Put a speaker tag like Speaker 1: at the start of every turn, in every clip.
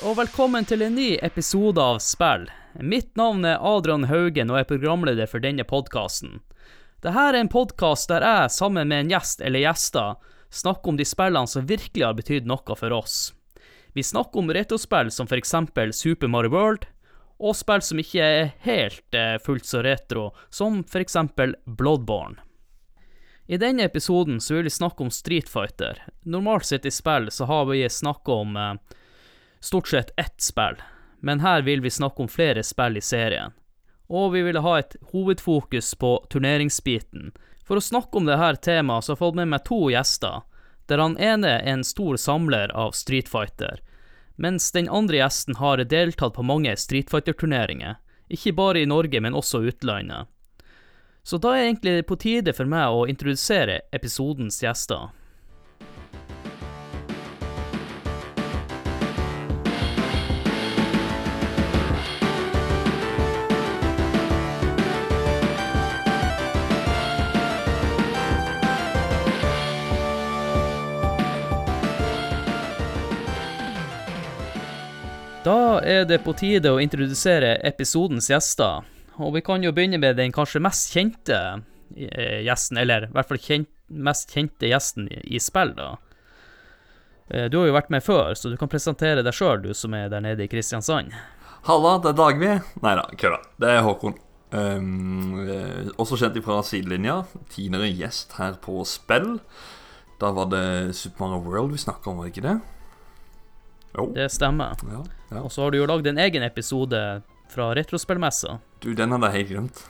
Speaker 1: Og velkommen til en ny episode av Spill. Mitt navn er Adrian Haugen, og jeg er programleder for denne podkasten. Dette er en podkast der jeg, sammen med en gjest eller gjester, snakker om de spillene som virkelig har betydd noe for oss. Vi snakker om retrospill som eksempel Super Mario World, og spill som ikke er helt eh, fullt så retro, som eksempel Bloodborne. I denne episoden så vil vi snakke om Street Fighter. Normalt sett i spill så har vi snakka om eh, stort sett ett spill, men her vil vi snakke om flere spill i serien. Og vi vil ha et hovedfokus på turneringsbiten. For å snakke om dette temaet så har jeg fått med meg to gjester, der han ene er en stor samler av Street Fighter, mens den andre gjesten har deltatt på mange Street Fighter-turneringer, ikke bare i Norge, men også utlandet. Så da er egentlig på tide for meg å introdusere episodens gjester. Da er det på tide å introdusere episodens gjester. Og vi kan jo begynne med den kanskje mest kjente eh, gjesten, eller i hvert fall kjent, mest kjente gjesten i, spill, da. Eh, Du har jo vært med før, så du kan presentere deg sjøl, du som er der nede i Kristiansand.
Speaker 2: Halla, det er Dagny. Nei da, kødda. Det er Håkon. Um, også kjent fra sidelinja. Tidligere gjest her på Spill. Da var det Super Mario World vi snakka om, var det ikke det? Jo.
Speaker 1: Det stemmer.
Speaker 2: Ja, ja.
Speaker 1: Og så har du jo lagd en egen episode fra retrospillmessa.
Speaker 2: Du, den hadde jeg helt glemt.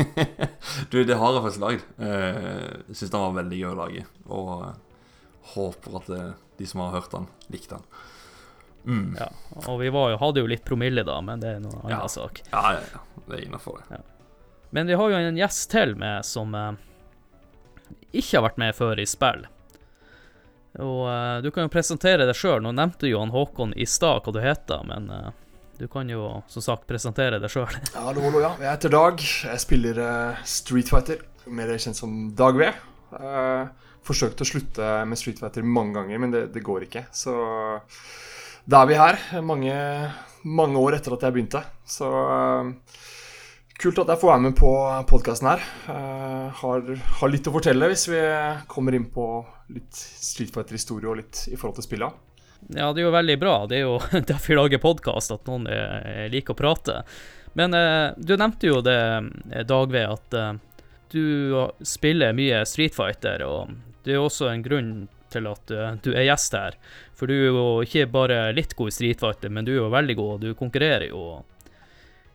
Speaker 2: du, det har jeg faktisk lagd. Jeg syns den var veldig gøy å lage. Og eh, håper at eh, de som har hørt den, likte den. Mm.
Speaker 1: Ja, og vi var jo, hadde jo litt promille da, men det er noe annen
Speaker 2: Ja.
Speaker 1: sak.
Speaker 2: Ja, ja, ja. Det er innafor, det.
Speaker 1: Men vi har jo en gjest til med som eh, ikke har vært med før i spill. Og uh, du kan jo presentere deg sjøl. Nå nevnte jo han Håkon i stad hva du heter, men uh, du kan jo som sagt presentere deg sjøl.
Speaker 3: Hallo, hallo, ja. Jeg heter Dag. Jeg spiller uh, Street Fighter, mer kjent som Dag V. Forsøkte å slutte med Street Fighter mange ganger, men det, det går ikke. Så da er vi her, mange, mange år etter at jeg begynte. Så kult at jeg får være med på podkasten her. Uh, har, har litt å fortelle hvis vi kommer inn på litt Street Fighter-historie og litt i forhold til spillene.
Speaker 1: Ja, det er jo veldig bra. Det er jo derfor vi lager podkast, at noen eh, liker å prate. Men eh, du nevnte jo det, eh, Dagve, at du spiller mye Street Fighter, og det er også en grunn til at du er gjest her. For du er jo ikke bare litt god i Street Fighter, men du er jo veldig god, og du konkurrerer jo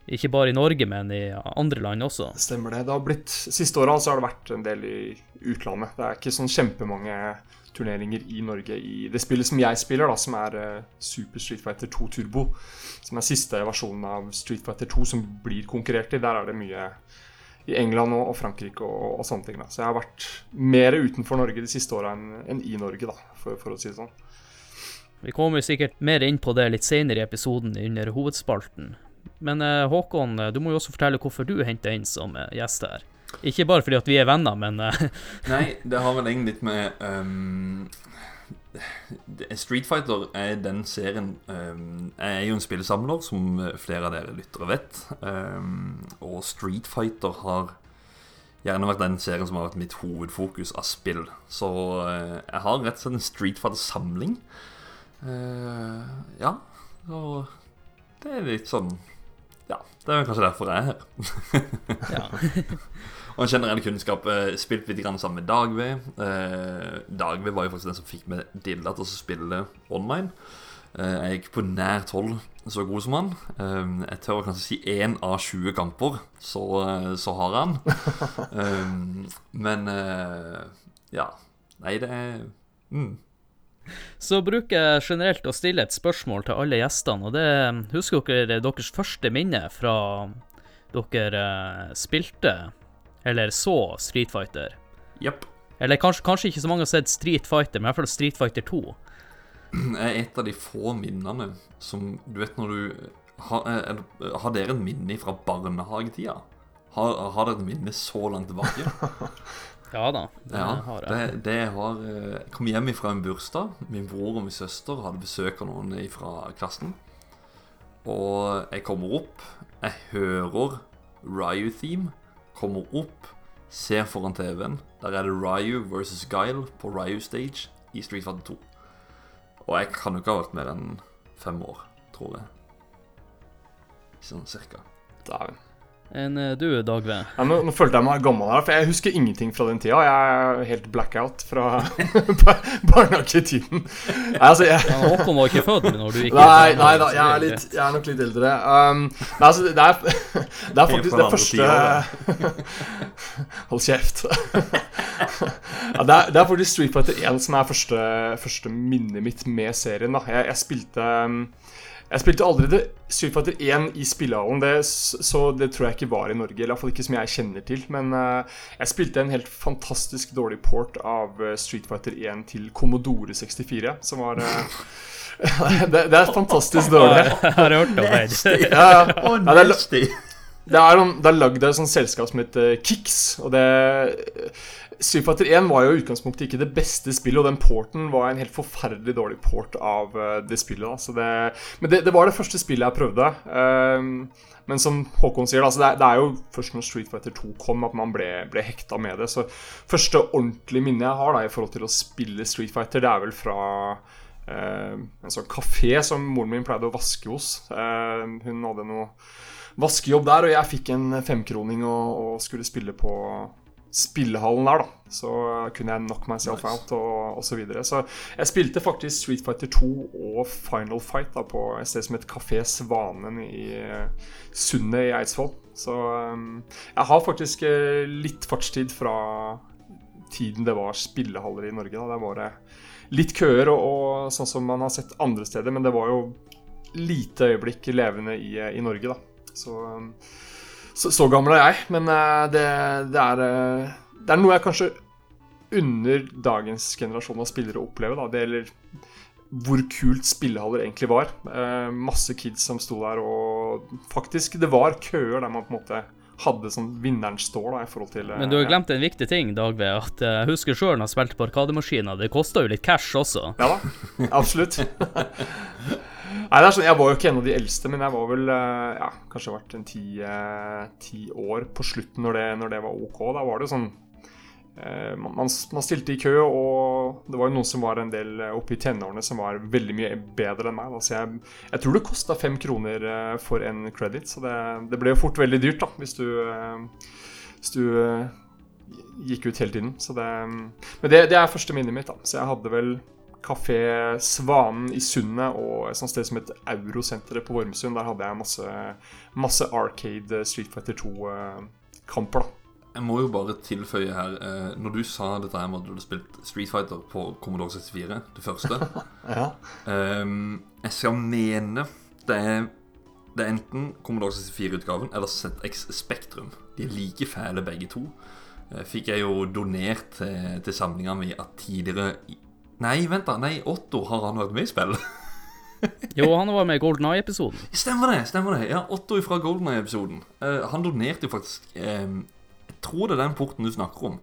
Speaker 1: ikke bare i Norge, men i andre land også.
Speaker 3: Stemmer det. Det har blitt, Siste åra har det vært en del i utlandet. Det er ikke sånn kjempemange turneringer i Norge i det spillet som jeg spiller, da, som er eh, Super Street Fighter 2 Turbo. Som er siste versjonen av Street Fighter 2 som blir konkurrert i. Der er det mye i England og, og Frankrike og, og sånne ting. da. Så jeg har vært mer utenfor Norge de siste åra enn enn i Norge, da, for, for å si det sånn.
Speaker 1: Vi kommer sikkert mer inn på det litt senere i episoden under hovedspalten. Men eh, Håkon, eh, du må jo også fortelle hvorfor du henter inn som eh, gjest her. Ikke bare fordi at vi er venner, men
Speaker 2: Nei, det har vel egentlig litt med um, Street Fighter er den serien um, Jeg er jo en spillesamler, som flere av dere lyttere vet. Um, og Street Fighter har gjerne vært den serien som har vært mitt hovedfokus av spill. Så uh, jeg har rett og slett en Street Fighter-samling. Uh, ja, og det er litt sånn Ja, det er kanskje derfor jeg er her.
Speaker 1: ja.
Speaker 2: Og en generell kunnskap. Eh, spilt litt grann sammen med Dagve. Eh, Dagve var jo faktisk den som fikk meg Dilla til å spille online. Eh, jeg gikk på nært hold så god som han. Eh, jeg tør kanskje si én av 20 kamper, så, eh, så har han. Eh, men eh, ja. Nei, det er mm.
Speaker 1: Så bruker jeg generelt å stille et spørsmål til alle gjestene, og det er, Husker dere deres første minne fra dere eh, spilte, eller så, Street Fighter?
Speaker 2: Jepp.
Speaker 1: Eller kanskje, kanskje ikke så mange har sett Street Fighter, men i hvert fall Street Fighter 2.
Speaker 2: er et av de få minnene som Du vet når du Har, er, har dere et minne fra barnehagetida? Har, har dere et minne så langt tilbake?
Speaker 1: Ja da, det
Speaker 2: Ja,
Speaker 1: har jeg.
Speaker 2: det har eh, Jeg kom hjem fra en bursdag. Min bror og min søster hadde besøk av noen fra klassen. Og jeg kommer opp, jeg hører Ryu-theme. Kommer opp, ser foran TV-en. Der er det Ryu versus Guile på Ryu Stage i Street Fighter 2. Og jeg kan jo ikke ha vært med den fem år, tror jeg. Sånn cirka.
Speaker 3: Dæven.
Speaker 1: En eh, du, Dagve?
Speaker 3: Ja, nå, nå følte jeg meg gammel her, for jeg husker ingenting fra den tida. Jeg er helt blackout fra barnehagetiden. Nei, altså, jeg,
Speaker 1: Ja, Håkon var ikke født når du gikk
Speaker 3: Nei, nei da, jeg er,
Speaker 1: er
Speaker 3: litt, jeg er nok litt eldre. Um, nei, altså, det er, det er faktisk det første Hold kjeft. ja, det, er, det er faktisk Street Fighter 1 som er første, første minnet mitt med serien. Da. Jeg, jeg spilte um, jeg spilte aldri det Street Fighter 1 i spillehallen, det, så det tror jeg ikke var i Norge. Eller i hvert fall ikke som jeg kjenner til. Men uh, jeg spilte en helt fantastisk dårlig port av uh, Street Fighter 1 til Commodore 64, som var uh, det, det er fantastisk dårlig.
Speaker 1: Har har hørt om det.
Speaker 3: Ja, ja. Ja, det er-! Det er, lagd av et sånt selskap som heter Kix. Og det Street Fighter 1 var jo i utgangspunktet ikke det beste spillet, og den porten var en helt forferdelig dårlig port av eh, det spillet. Det, men det, det var det første spillet jeg prøvde. Um, men som Håkon sier, altså det, er, det er jo først når Street Fighter 2 kom at man ble, ble hekta med det. Så første ordentlige minne jeg har da, i forhold til å spille Street Fighter, det er vel fra eh, en sånn kafé som moren min pleide å vaske hos. Eh, hun hadde noe vaskejobb der, og jeg fikk en femkroning og, og skulle spille på spillehallen der, da. Så kunne jeg knock myself
Speaker 2: Nice.
Speaker 3: out og, osv. så videre. Så jeg spilte faktisk Street Fighter 2 og Final Fight da, på et sted som het Kafé Svanen i eh, Sundet i Eidsvoll. Så um, jeg har faktisk eh, litt fartstid fra tiden det var spillehaller i Norge. Da. Der var det litt køer og, og sånn som man har sett andre steder, men det var jo lite øyeblikk levende i, i Norge, da. Så, um, så, så gammel er jeg, men eh, det, det, er, eh, det er noe jeg kanskje unner dagens generasjon av spillere å oppleve. Da. Det gjelder hvor kult spillehaller egentlig var. Eh, masse kids som sto der, og faktisk, det var køer der man på en måte hadde sånn vinneren står, da, i forhold til
Speaker 1: Men du har glemt en viktig ting, Dagve. At jeg husker sjøl når jeg spilte på Arkademaskiner. Det kosta jo litt cash også.
Speaker 3: Ja da, absolutt. Nei, det er sånn, Jeg var jo ikke en av de eldste, men jeg var vel eh, ja, kanskje vært en ti, eh, ti år på slutten når det, når det var OK. Da var det jo sånn eh, man, man stilte i kø, og det var jo noen som var en del oppe i tenårene som var veldig mye bedre enn meg. Da. Så jeg, jeg tror det kosta fem kroner for en credit, så det, det ble jo fort veldig dyrt da, hvis du, hvis du gikk ut hele tiden. Det, men det, det er første minnet mitt. da Så jeg hadde vel Kafé Svanen i Sundet og et sånt sted som het Eurosenteret på Vormsund. Der hadde jeg masse, masse Arcade Street Fighter 2-kamper. da
Speaker 2: Jeg må jo bare tilføye her eh, Når du sa dette her med at du hadde spilt Street Fighter på Commodore 64, det første
Speaker 3: Ja.
Speaker 2: ehm, Jeg skal mene det er, det er enten Commodore 64-utgaven eller ZX Spektrum. De er like fæle begge to. Eh, Fikk jeg jo donert til, til samlinga mi av tidligere Nei, vent da. Nei, Otto har han vært med i spill.
Speaker 1: Jo, han var med i Golden Eye-episoden.
Speaker 2: Stemmer det! stemmer det Ja, Otto fra Golden Eye-episoden. Uh, han donerte jo faktisk eh, Jeg tror det er den porten du snakker om.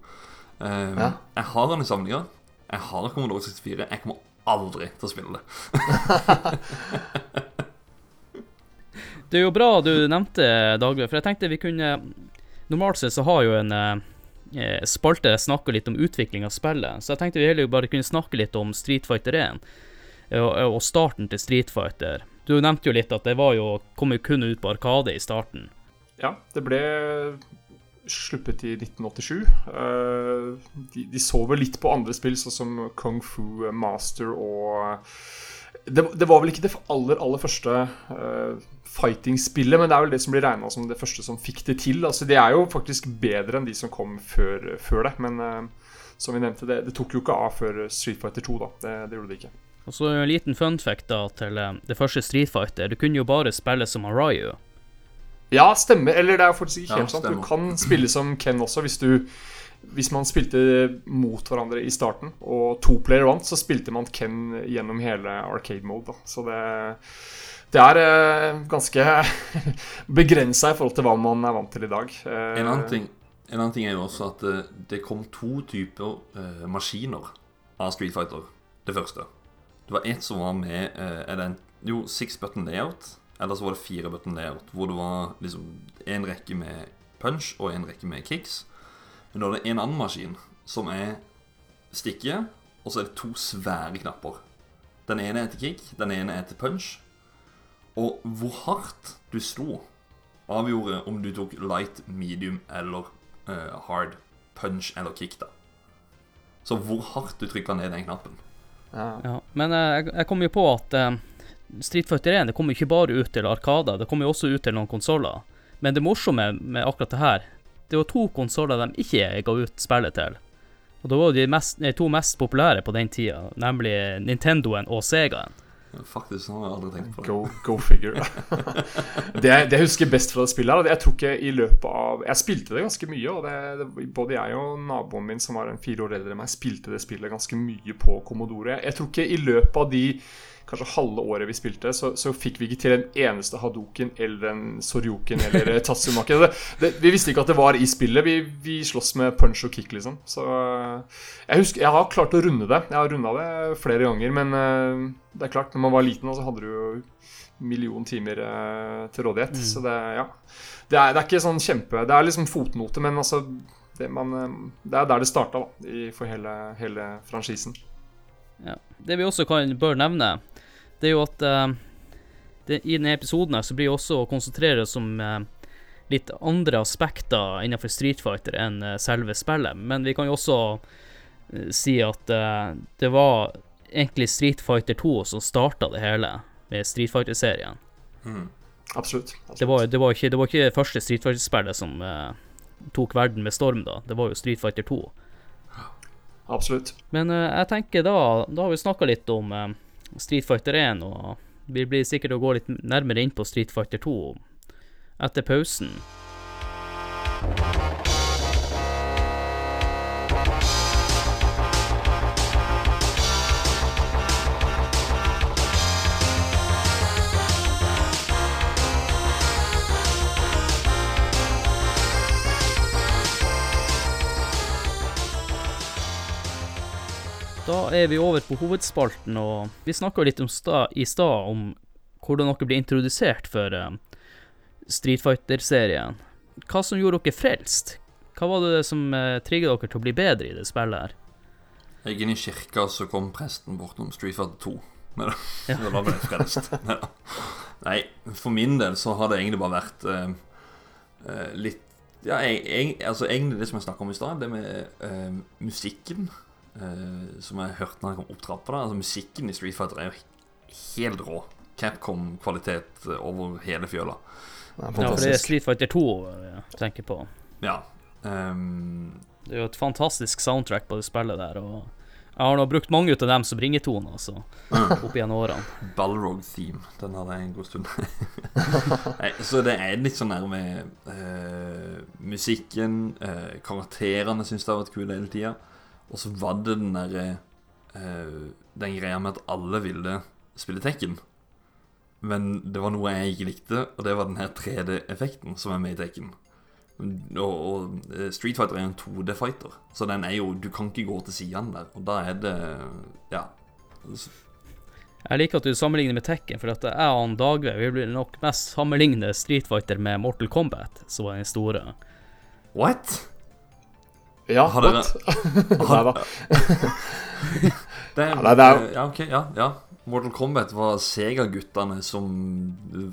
Speaker 2: Eh,
Speaker 3: Ja.
Speaker 2: Jeg har han i samlinga. Jeg har Commodore 64. Jeg kommer aldri til å spille det.
Speaker 1: Det er jo bra du nevnte Dagve, for jeg tenkte vi kunne Normalt sett så har jo en eh, spalte snakka litt om utvikling av spillet, så jeg tenkte vi heller bare kunne snakke litt om Street Fighter 1 eh, og, og starten til Street Fighter. Du nevnte jo litt at det var jo, kom jo kun ut på Arkade i starten.
Speaker 3: ja, det ble sluppet i 1987. Eh, de, de så vel litt på andre spill, sånn som Kung Fu Master og det, det var vel ikke det aller, aller første uh, fighting-spillet, men det er vel det som blir regna som det første som fikk det til. Altså, det er jo faktisk bedre enn de som kom før, før det, men uh, som vi nevnte, det, det tok jo ikke av før Street Fighter 2, da. Det, det gjorde det ikke.
Speaker 1: Og så en liten fun fact da til eh, det første Street Fighter. Du kunne jo bare spille som han
Speaker 3: Ja, stemmer. Eller det er faktisk ikke
Speaker 2: Ja,
Speaker 3: helt sant. Du kan spille som Ken også hvis du hvis man spilte mot hverandre i starten, og to player vant, så spilte man Ken gjennom hele arcade mode. Da. Så det, det er eh, ganske begrensa i forhold til hva man er vant til i dag. Eh,
Speaker 2: En annen ting en annen ting er jo også at det, det kom to typer uh, maskiner av Street Fighter. Det første. Det var ett som var med uh, er det en, Jo, six button layout. Eller så var det fire button layout, hvor det var liksom en rekke med punch og en rekke med kicks. Men da er det en annen maskin som er stikke, og så er det to svære knapper. Den ene er til kick, den ene er til punch. Og hvor hardt du slo, avgjorde om du tok light, medium eller uh, hard punch eller kick, da. Så hvor hardt du trykka ned den knappen.
Speaker 3: Ja.
Speaker 1: Ja. Men uh, jeg, jeg kom jo på at uh, Street Fighter 1 det kommer jo ikke bare ut til Arkader, det kommer jo også ut til noen konsoller. Men det morsomme med akkurat det her, det var to konsoller de ikke ga ut spillet til. Og det var de, mest, nei, to mest populære på den tida, nemlig Nintendoen og Segaen.
Speaker 2: Faktisk sånn har jeg aldri tenkt på.
Speaker 3: Go, go figure. det, det jeg husker best fra det spillet, her, jeg tror ikke i løpet av Jeg spilte det ganske mye, og det, det, både jeg og naboen min, som var en fire år eldre enn meg, spilte det spillet ganske mye på Commodore. Jeg tror ikke i løpet av de kanskje halve året vi spilte, så, så fikk vi ikke til en eneste hadoken eller en soryoken eller tatsumaki. Det, det, vi visste ikke at det var i spillet. Vi, vi sloss med punch og kick, liksom. Så jeg husker Jeg har klart å runde det. Jeg har runda det flere ganger, men uh, det er klart, når man var liten, så hadde du jo million timer til rådighet.
Speaker 1: Mm.
Speaker 3: Så det, ja. Det er, det er ikke sånn kjempe Det er liksom fotnote, men altså det, man, det er der det starta, da, i, for hele, hele franchisen.
Speaker 1: Ja. Det vi også kan, bør nevne, det er jo at eh, det, i denne episoden her så blir det også å konsentrere oss om eh, litt andre aspekter innenfor Street Fighter enn eh, selve spillet. Men vi kan jo også si at det var egentlig Street Fighter 2 som starta det hele, med Street Fighter-serien.
Speaker 2: Mm.
Speaker 3: Absolutt. absolutt.
Speaker 1: Det var, det, var ikke, det var ikke det første Street Fighter-spillet som eh, tok verden med storm, da. Det var jo Street Fighter 2.
Speaker 3: Absolutt.
Speaker 1: Men eh, jeg tenker da Da har vi snakka litt om eh, Street Fighter 1, og vi blir sikkert å gå litt nærmere inn på Street Fighter 2 etter pausen. Da er vi over på hovedspalten, og vi snakka litt om sta, i stad om hvordan dere ble introdusert for eh, Street Fighter-serien. Hva som gjorde dere frelst? Hva var det som uh, trigga dere til å bli bedre i det spillet her?
Speaker 2: Jeg gikk inn i kirka, så kom presten bortom Street Fighter 2. Nei da.
Speaker 1: Ja.
Speaker 2: Da ble jeg frelst. Neida. Nei, for min del så har det egentlig bare vært uh, eh, litt Ja, jeg, jeg, altså egentlig det som jeg snakka om i stad, det med uh, musikken eh, som jeg hørte når jeg kom opp trappa. Altså, musikken i Street Fighter er jo helt rå. Capcom-kvalitet eh, over hele fjøla.
Speaker 3: Det
Speaker 1: Ja, for det er. Street Fighter 2 jeg tenker på.
Speaker 2: Ja. Um,
Speaker 1: Det er jo et fantastisk soundtrack på det spillet der, og jeg har nå brukt mange ut av dem som ringetone, altså, opp gjennom årene.
Speaker 2: Balrog Theme. Den hadde jeg en god stund. Nei, så det er litt sånn nærme med eh, musikken, Uh, karakterene syns jeg har vært kule hele tida. Og så var det den derre eh, Den greia med at alle ville spille Tekken. Men det var noe jeg ikke likte, og det var den her 3D-effekten som er med i Tekken. Og, og eh, Street Fighter er en 2D-fighter, så den er jo Du kan ikke gå til sidene der. Og da er det Ja.
Speaker 1: Jeg liker at du sammenligner med Tekken, for at jeg og Dagve vi vil nok mest sammenligne Street Fighter med Mortal Kombat, som var den store.
Speaker 2: What?
Speaker 3: Ja,
Speaker 2: Har dere-
Speaker 3: godt. Nei da.
Speaker 2: Det
Speaker 3: Ja, det er
Speaker 2: Ja, ok, ja, ja. Mortal Kombat var Sega-guttene som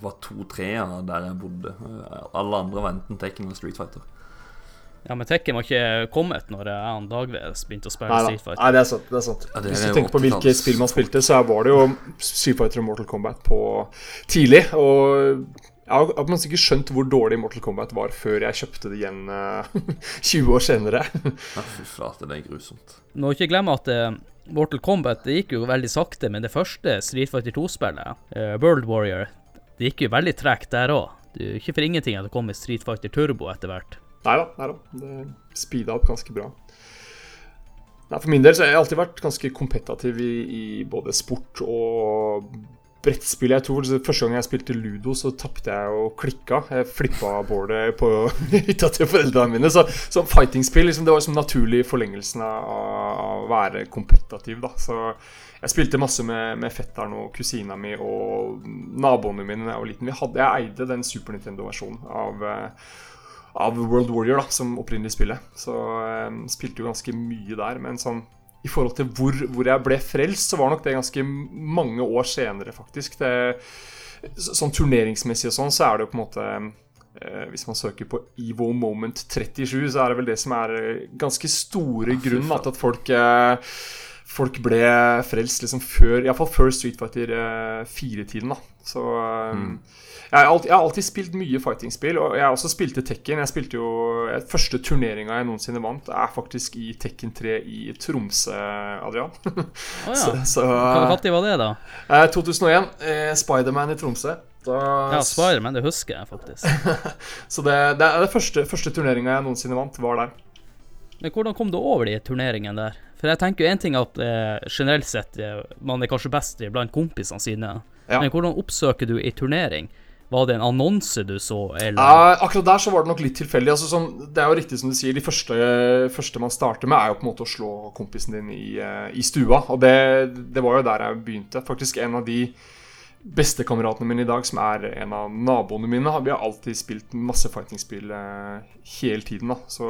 Speaker 2: var to treer der jeg bodde. Alle andre var enten Tekken eller Street Fighter.
Speaker 1: Ja, men Tekken var ikke kommet når jeg og Dagve begynte å spille. Street Fighter.
Speaker 3: Nei, det er sant. det er sant
Speaker 2: Ja, det
Speaker 3: Hvis
Speaker 2: er
Speaker 3: du tenker på hvilke spill man spilte, så var det jo Street Fighter og Mortal Kombat på tidlig. Og jeg har på en ikke skjønt hvor dårlig Mortal Kombat var før jeg kjøpte det igjen eh, 20 år senere.
Speaker 2: Ja, fy flate, det er grusomt.
Speaker 1: Må ikke glemme at uh, Mortal Kombat det gikk jo veldig sakte, med det første Street Fighter 2-spillet, uh, World Warrior, det gikk jo veldig tregt der òg. Det er ikke for ingenting at det kom med Street Fighter Turbo etter hvert.
Speaker 3: Nei da, nei da. Det speeda opp ganske bra. Nei, For min del så har jeg alltid vært ganske kompetativ i, i både sport og brettspill jeg tror Første gang jeg spilte ludo, så tapte jeg og klikka. Jeg flippa boardet på hytta til foreldrene mine. Så, så fighting-spill liksom, det var liksom naturlig forlengelsen av å være kompetativ. da Så jeg spilte masse med, med fetteren og kusina mi og naboene mine da jeg var liten. Vi hadde, jeg eide den Super Nintendo-versjonen av, eh, av World Warrior da, som opprinnelig spillet. Så jeg spilte jo ganske mye der. Men sånn i forhold til hvor, hvor, jeg ble frelst, så var nok det ganske mange år senere, faktisk. Det, sånn turneringsmessig og sånn, så er det jo på en måte eh, Hvis man søker på Evo Moment 37, så er det vel det som er ganske store grunn til at folk eh, Folk ble frelst liksom før Iallfall før Street Fighter 4-tiden, eh, da. Så eh, mm. Jeg har, alltid, jeg har alltid spilt mye fighting-spill, og jeg har også spilt Tekken. Jeg spilte jo Første turneringa jeg noensinne vant, er faktisk i Tekken 3 i Tromsø, Adrian.
Speaker 1: Oh, ja. så, fattig var det, da?
Speaker 3: 2001. Eh, Spiderman i Tromsø.
Speaker 1: Da, ja, Spiderman, det husker jeg faktisk.
Speaker 3: så det, det er det første, første turneringa jeg noensinne vant, var der.
Speaker 1: Men hvordan kom du over de turneringene der? For jeg tenker jo en ting at eh, generelt sett eh, man er kanskje best blant kompisene sine, ja. men hvordan oppsøker du i turnering? Var det en annonse du så, eller?
Speaker 3: Eh, akkurat der så var det nok litt tilfeldig. Altså, sånn, det er jo riktig som du sier, de første, første, man starter med, er jo på en måte å slå kompisen din i, uh, i stua. Og det, det, var jo der jeg begynte. Faktisk en av de bestekameratene mine i dag, som er en av naboene mine, vi har alltid spilt masse fighting-spill uh, hele tiden. da, så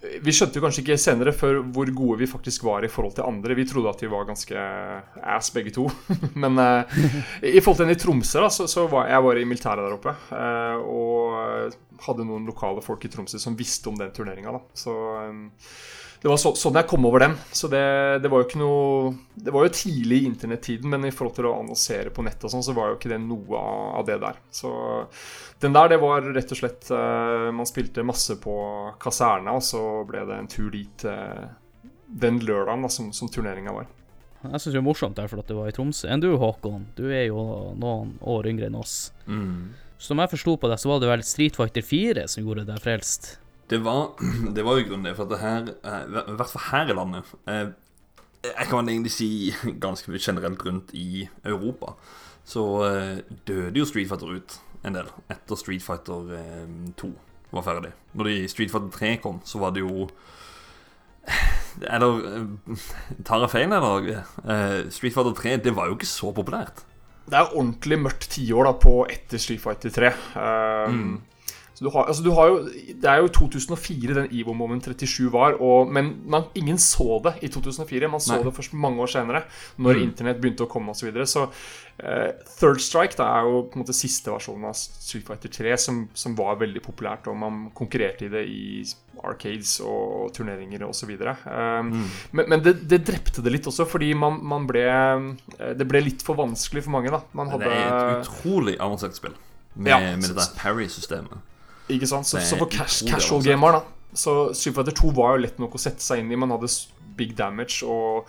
Speaker 3: vi skjønte jo kanskje ikke senere før hvor gode vi faktisk var i forhold til andre. Vi trodde at vi var ganske ass begge to. Men eh, i forhold til den i Tromsø, da, så, så, var jeg var i militæret der oppe. Eh, og hadde noen lokale folk i Tromsø som visste om den turneringa. Så um, det var så, sånn jeg kom over dem. Så det, det, var jo ikke noe Det var jo tidlig i internettiden, men i forhold til å annonsere på nett og sånn, så var jo ikke det noe av det der. Så den der, det var rett og slett uh, Man spilte masse på kaserna, og så ble det en tur dit uh, den lørdagen da, som, som turneringa var.
Speaker 1: Jeg syns det er morsomt derfor at det var i Tromsø. Enn du, Håkon? Du er jo noen år yngre enn oss.
Speaker 2: Mm.
Speaker 1: Som jeg forsto på deg, så var det vel Street Fighter 4 som gjorde deg frelst?
Speaker 2: Det var, det var jo grunnen til, for at det her, eh, i hvert fall her i landet eh, Jeg kan egentlig si ganske generelt rundt i Europa, så eh, døde jo Street Fighter ut en del etter Street Fighter 2 var ferdig. Når de Street Fighter 3 kom, så var det jo Eller tar jeg feil, eller? Street Fighter 3 det var jo ikke så populært.
Speaker 3: Det er ordentlig mørkt tiår på etter Street Fighter 3. Uh, mm. Du har, altså du har jo, Det er jo 2004 den Evo Moment 37 var, og, men man, ingen så det i 2004. Man så Nei. det først mange år senere, når mm. internett begynte å komme osv. Så, videre. så uh, Third Strike da, er jo på en måte siste versjonen av Street Fighter 3 som, som var veldig populært, og man konkurrerte i det i arcades og turneringer osv. Um, mm. Men, men det, det, drepte det litt også, fordi man, man, ble eh, Det ble litt for vanskelig for mange. da
Speaker 2: man hadde, Det er et utrolig avansert spill med, ja, med det der Parry-systemet.
Speaker 3: Ikke sant? Så, så for cash, casual gamer, da Så Super Fighter 2 var jo lett nok å sette seg inn i. Man hadde big damage, og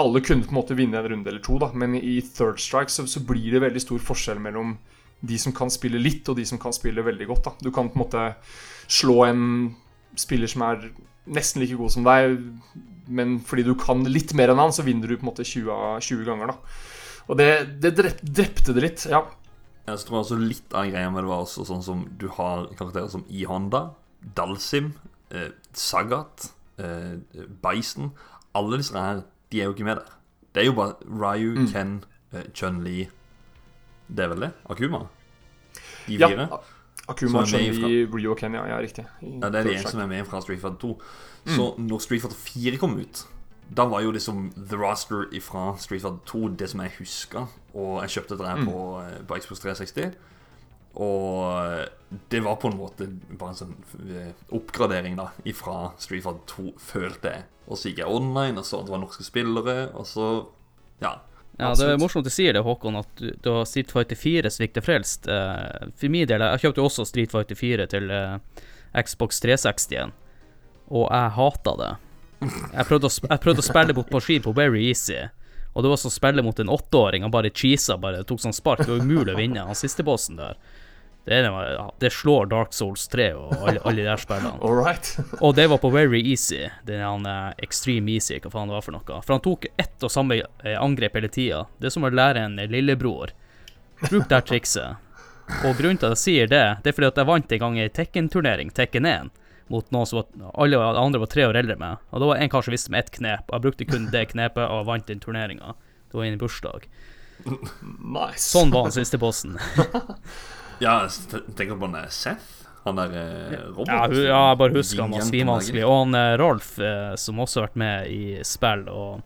Speaker 3: alle kunne på en måte vinne en runde eller to, da. Men i Third Strike så, så blir det veldig stor forskjell mellom de som kan spille litt, og de som kan spille veldig godt. da Du kan på en måte slå en spiller som er nesten like god som deg, men fordi du kan litt mer enn han, så vinner du på en måte 20, 20 ganger. da Og det, det drepte det litt, ja.
Speaker 2: Jeg tror også litt av greia med det var også sånn som du har karakterer som I Honda, Dalsim, eh, Sagat, eh, Bison Alle disse her, de er jo ikke med der. Det er jo bare Ryu, mm. Ken, eh, Chun-Li Det er vel det? Akuma?
Speaker 3: De fire? Ja, Akuma, Chun-Li, Ryu og Ken, ja, ja riktig.
Speaker 2: Ja, Det er de som er med fra Street Fighter 2. Så mm. når Street Fighter 4 kom ut da var jo liksom The Roster fra Street Fighter 2 det som jeg huska. Og jeg kjøpte det mm. på, eh, på Xbox 360. Og eh, det var på en måte bare en sånn eh, oppgradering da fra Street Fighter 2, følte jeg. Og så gikk jeg online og så det var norske spillere, og så Ja.
Speaker 1: Ja, Det er morsomt du sier det, Håkon, at du, du har Street Fighter 4 som gikk frelst. Uh, for min del, jeg kjøpte jo også Street Fighter 4 til uh, Xbox 360 igjen, og jeg hata det. Jeg prøvde, å, jeg prøvde å spille mot ski på Very Easy, og det var som å spille mot en åtteåring. Han bare cheesa, bare tok sånn spark. Det var umulig å vinne. Han siste bossen der. Det, ja, det slår Dark Souls 3 og alle, alle de der spillene.
Speaker 3: All right.
Speaker 1: Og det var på very easy. Den han eh, extreme easy, hva faen det var for noe. For han tok ett og samme eh, angrep hele tida. Det er som å lære en lillebror. Bruk det trikset. Og grunnen til at jeg sier det, det er fordi at jeg vant en gang i Tekken-turnering, Tekken 1, mot noen som var, alle andre var tre år eldre med. Og da var en kar som visste med ett knep, og jeg brukte kun det knepet og vant den turneringa. Det var i en bursdag.
Speaker 3: Nice.
Speaker 1: Sånn var han siste bossen.
Speaker 2: Ja, tenker på han er Seth. Han der eh, Robert.
Speaker 1: Ja, ja, jeg bare husker han var svinvanskelig. Og han eh, Rolf, eh, som også har vært med i spill, og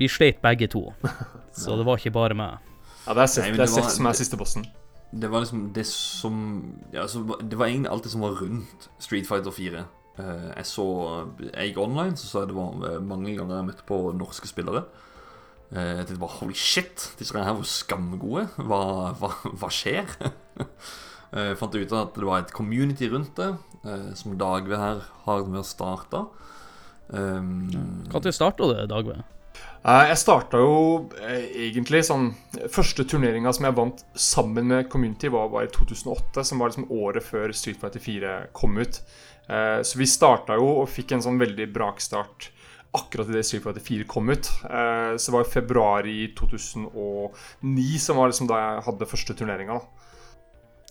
Speaker 1: vi sleit begge to. Så det var ikke bare meg.
Speaker 3: Ja, det er Seth,
Speaker 2: Nei,
Speaker 3: det er Seth som er siste bossen.
Speaker 2: Det var liksom det som ja, Det var egentlig alt det som var rundt Street Fighter 4. Eh, jeg så Jeg gikk online, så så jeg det var eh, mange ganger jeg møtte på norske spillere. Eh, Jeg tenkte bare holy shit, disse her var skamgode. Hva, hva, hva skjer? Jeg fant ut at det var et community rundt det, som Dagve her har med å starte. Um,
Speaker 1: Når starta det, Dagve?
Speaker 3: Eh, Jeg starta jo eh, egentlig sånn Første turneringa som jeg vant sammen med Community, var, var i 2008, som var liksom året før Street Fighter 4 kom ut. Eh, Så vi starta jo og fikk en sånn veldig brakstart akkurat idet Street Fighter 4 kom ut. Så det var i februar i 2009 som var liksom da jeg hadde første turneringa. da.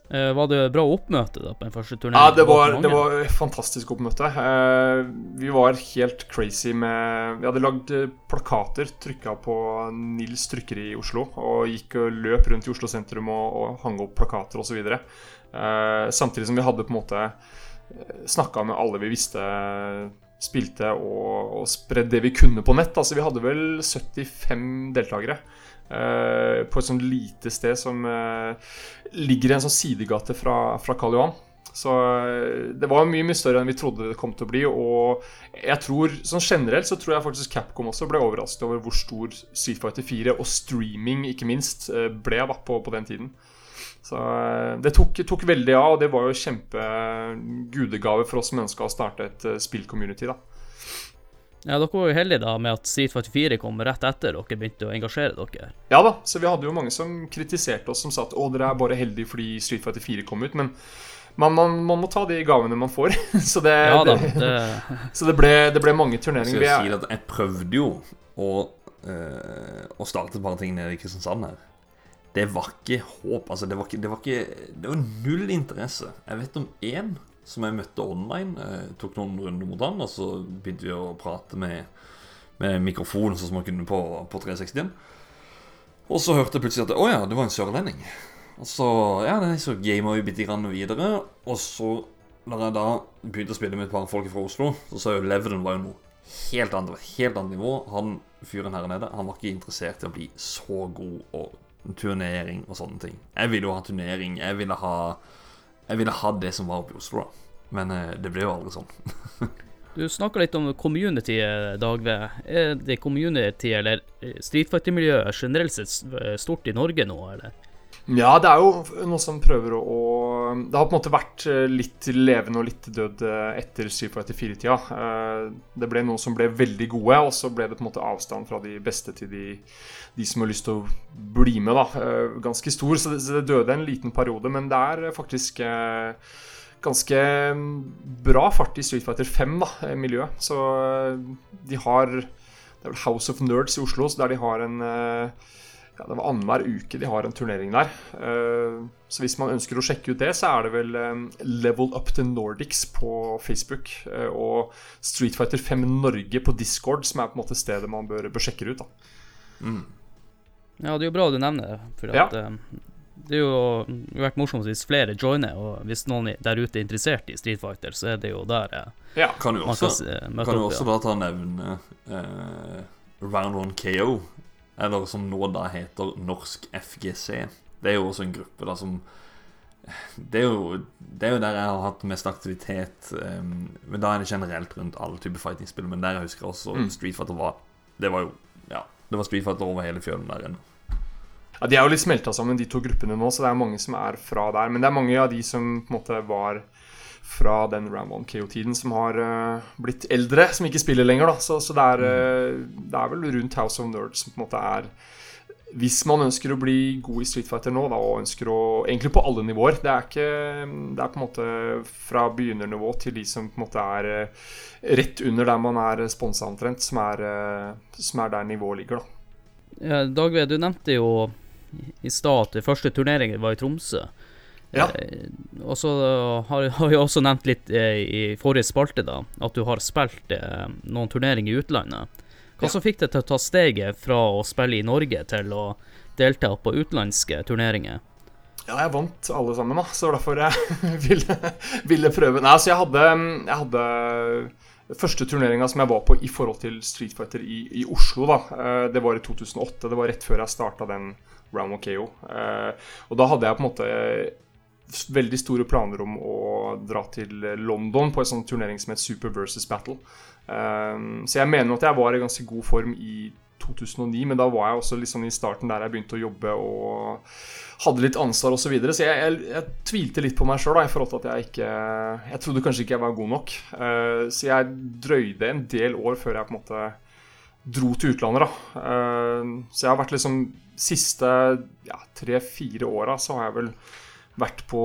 Speaker 1: Eh, var det bra oppmøte da på den første
Speaker 3: Ja, det var, det var fantastisk oppmøte. Eh, vi var helt crazy med Vi hadde lagd eh, plakater trykka på Nils Trykkeri i Oslo. Og gikk og løp rundt i Oslo sentrum og, og hang opp plakater osv. Samtidig som vi hadde på en måte snakka med alle vi visste spilte, og, og spredd det vi kunne på nett. Altså, vi hadde vel 75 deltakere. Eh, på et sånt lite sted som uh, ligger i en sånn sidegate fra, fra Karl Johan. Så eh, det var mye mye større enn vi trodde det kom til å bli. Og jeg tror, sånn generelt så tror jeg faktisk Capcom også ble overrasket over hvor stor Street Fighter 4 og streaming ikke minst ble da, på, på den tiden. Så det tok, tok veldig av, og det var jo kjempegudegave for oss mennesker å starte et spillcommunity. da.
Speaker 1: Ja, dere var jo heldige da med at Street 44 kom rett etter dere begynte å engasjere dere.
Speaker 3: Ja da, så vi hadde jo mange som kritiserte oss, som sa at å, dere er bare heldige fordi Street 44 kom ut. Men man, man, man må ta de gavene man får. så det,
Speaker 1: Ja da,
Speaker 3: det,
Speaker 1: det,
Speaker 3: så det ble, det ble mange turneringer.
Speaker 2: jeg
Speaker 3: skal
Speaker 2: si at jeg prøvde jo å, øh, å starte et par ting nede i Kristiansand her. Det var ikke håp. Altså, det var, ikke, det var ikke Det var null interesse. Jeg vet om én som jeg møtte online. Jeg tok noen runder mot han, og så begynte vi å prate med, med mikrofon, sånn som man kunne på, på 360-en. Og så hørte jeg plutselig at å ja, det var en sørlending. Og så ja, så gama vi bitte grann videre. Og så, når jeg da begynte å spille med et par folk fra Oslo, så sa jo levelen var jo noe helt annet. Helt annet nivå. Han fyren her nede Han var ikke interessert i å bli så god og turnering og sånne ting. Jeg ville jo ha turnering. Jeg ville ha Jeg ville ha det som var oppe i Oslo, da. Men eh, det ble jo aldri sånn.
Speaker 1: du snakka litt om community, Dagve. Er det community eller eh, Street Fighter-miljøet generelt sett eh, stort i Norge nå, eller?
Speaker 3: ja, det er jo noe som prøver å Det har på en måte vært eh, litt levende og litt død eh, etter Street Fighter 4-tida. Eh, Det ble noen som ble veldig gode, og så ble det på en måte avstand fra de beste til de, de som har lyst til å bli med. da, eh, Ganske stor, så det, døde en liten periode, men det er faktisk eh, ganske bra fart i Street Fighter 5, da, eh, miljøet. Så de har Det er vel House of Nerds i Oslo, så der de har en ja, Det var annenhver uke de har en turnering der. Så hvis man ønsker å sjekke ut det, så er det vel Level Up to Nordics på Facebook og Street Fighter 5 Norge på Discord, som er på en måte stedet man bør, bør sjekke ut. da.
Speaker 1: Ja, det er jo bra du nevner det, for at ja. det har jo vært morsomt hvis flere joiner, og hvis noen der ute er interessert i Street Fighter, så er det jo der eh,
Speaker 3: Ja.
Speaker 2: Kan jo
Speaker 1: man kan
Speaker 2: også,
Speaker 1: eh, møte
Speaker 2: kan jo
Speaker 1: opp.
Speaker 2: også
Speaker 1: Ja.
Speaker 2: da ta nevne uh, Round One KO. Eller som nå da heter Norsk FGC. Det er jo også en gruppe da som det er, jo, det er jo der jeg har hatt mest aktivitet. Um, men da er det generelt rundt alle typer fighting-spill. Men der jeg husker også
Speaker 3: Mm.
Speaker 2: Street Fighter var Det var jo det var Street Fighter over hele fjølen der inne.
Speaker 3: Ja, De er jo litt smelta sammen, de to gruppene nå, så det er mange som er fra der. Men det er mange av de som på en måte var fra den Round 1 KO-tiden, som har uh, blitt eldre, som ikke spiller lenger. da Så, så det, er, uh, det er vel rundt House of Nerds som på en måte er hvis man ønsker å bli god i Street Fighter nå, da, og ønsker å Egentlig på alle nivåer. Det er ikke Det er på en måte fra begynnernivå til de som på en måte er eh, rett under der man er sponsa omtrent, som eh, som er der nivået ligger, da.
Speaker 1: Ja, Dagve, du nevnte jo i stad at første turneringen var i Tromsø.
Speaker 3: Ja.
Speaker 1: Eh, og så har har jeg også nevnt litt eh, i forrige spalte da, at du har spilt eh, noen turneringer i utlandet. Hva som fikk deg til å ta steget fra å spille i Norge til å delta på utenlandske turneringer?
Speaker 3: Ja, jeg vant alle sammen, da, så derfor jeg ville, ville prøve. Nei, altså, jeg hadde, jeg hadde Første turneringa som jeg var på i forhold til Street Fighter i, i Oslo, da, eh, det var i 2008. Det var rett før jeg starta den Round of KO. Eh, Og da hadde jeg på en måte veldig store planer om å dra til London på en sånn turnering som het Super versus Battle. Um, så jeg mener at jeg var i ganske god form i 2009, men da var jeg også liksom i starten der jeg begynte å jobbe og hadde litt ansvar osv. Så, videre. så jeg, jeg, jeg tvilte litt på meg sjøl i forhold til at jeg ikke Jeg trodde kanskje ikke jeg var god nok. Uh, så jeg drøyde en del år før jeg på en måte dro til utlandet. da. Uh, så jeg har vært liksom siste ja, tre-fire åra så har jeg vel vært på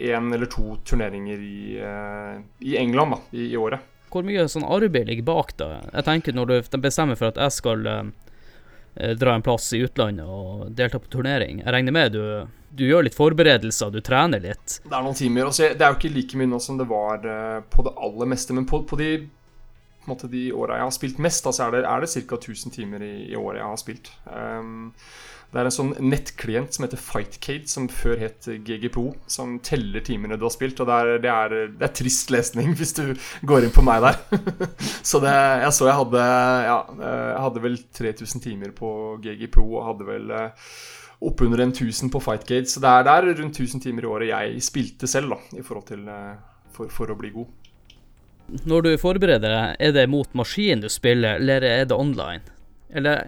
Speaker 3: én eller to turneringer i, uh, i England da, i, i året.
Speaker 1: Hvor mye sånn arbeid ligger bak da? Jeg tenker når du bestemmer for at jeg skal eh, dra en plass i utlandet og delta på turnering. Jeg regner med du, du gjør litt forberedelser, du trener litt.
Speaker 3: Det er noen timer. Altså, det er jo ikke like mye nå som det var eh, på det aller meste. Men på, på de, på måte, de åra jeg har spilt mest, så er det, er det ca. 1000 timer i, i året jeg har spilt. Um, det er en sånn nettklient som heter Fightcade, som før het GGPO, som teller timene du har spilt. Og det er, det er, det er trist lesning hvis du går inn på meg der. så det, jeg så jeg hadde Ja, jeg hadde vel 3000 timer på GGPO og hadde vel eh, oppunder en 1000 på Fightcade. Så det er, det er rundt 1000 timer i året jeg spilte selv, da, i forhold til eh, for, for å bli god.
Speaker 1: Når du forbereder deg, er det mot maskin du spiller, eller er det online? Eller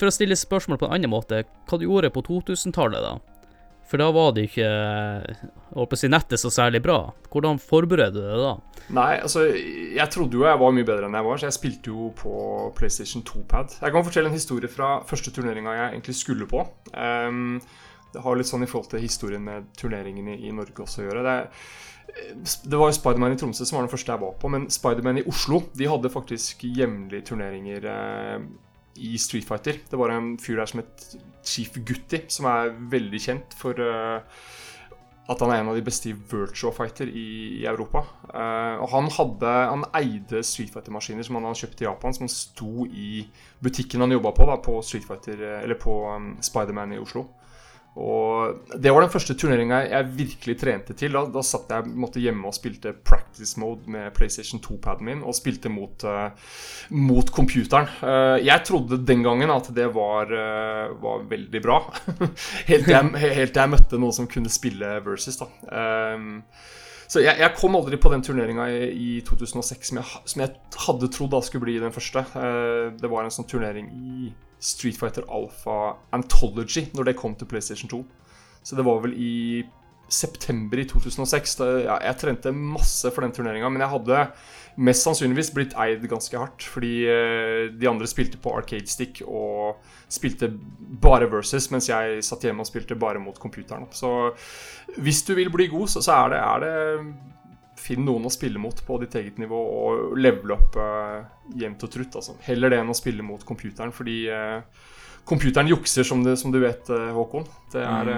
Speaker 1: for å stille spørsmål på en annen måte, hva du gjorde på 2000-tallet, da? For da var det ikke jeg holdt å si nettet så særlig bra. Hvordan forbereder du deg da?
Speaker 3: Nei, altså, jeg trodde jo jeg var mye bedre enn jeg var, så jeg spilte jo på PlayStation 2-pad. Jeg kan fortelle en historie fra første turneringa jeg egentlig skulle på. Um, det har litt sånn i forhold til historien med turneringene i Norge også å gjøre. Det, det var jo Spiderman i Tromsø som var den første jeg var på, men Spiderman i Oslo de hadde faktisk jevnlige turneringer eh, i Street Fighter. Det var en fyr der som het Chief Gutti, som er veldig kjent for eh, at han er en av de beste i virtual fighter i, i Europa. Uh, og han, hadde, han eide Street Fighter-maskiner som han hadde kjøpt i Japan, som han sto i butikken han jobba på, da, på Street Fighter, eh, på um, Spiderman i Oslo. Og Det var den første turneringa jeg virkelig trente til. Da, da satt jeg måtte hjemme og spilte practice mode med PlayStation 2-paden min og spilte mot, uh, mot computeren. Uh, jeg trodde den gangen at det var, uh, var veldig bra. helt, til jeg, helt til jeg møtte noen som kunne spille versus. da um, så jeg, jeg, kom aldri på den turneringa i, i, 2006 som jeg, som jeg, hadde trodd da skulle bli den første. det var en sånn turnering i Street Fighter Alpha Anthology når det kom til PlayStation 2. Så det var vel i september i 2006. Da, ja, jeg trente masse for den turneringa, men jeg hadde mest sannsynligvis blitt eid ganske hardt. Fordi eh, de andre spilte på arcade stick og spilte bare versus, mens jeg satt hjemme og spilte bare mot computeren. Så hvis du vil bli god, så, så er det, er det Finn noen å spille mot på ditt eget nivå og levele opp uh, jevnt og trutt. Altså. Heller det enn å spille mot computeren, fordi uh, computeren jukser, som, det, som du vet, uh, Håkon. Det er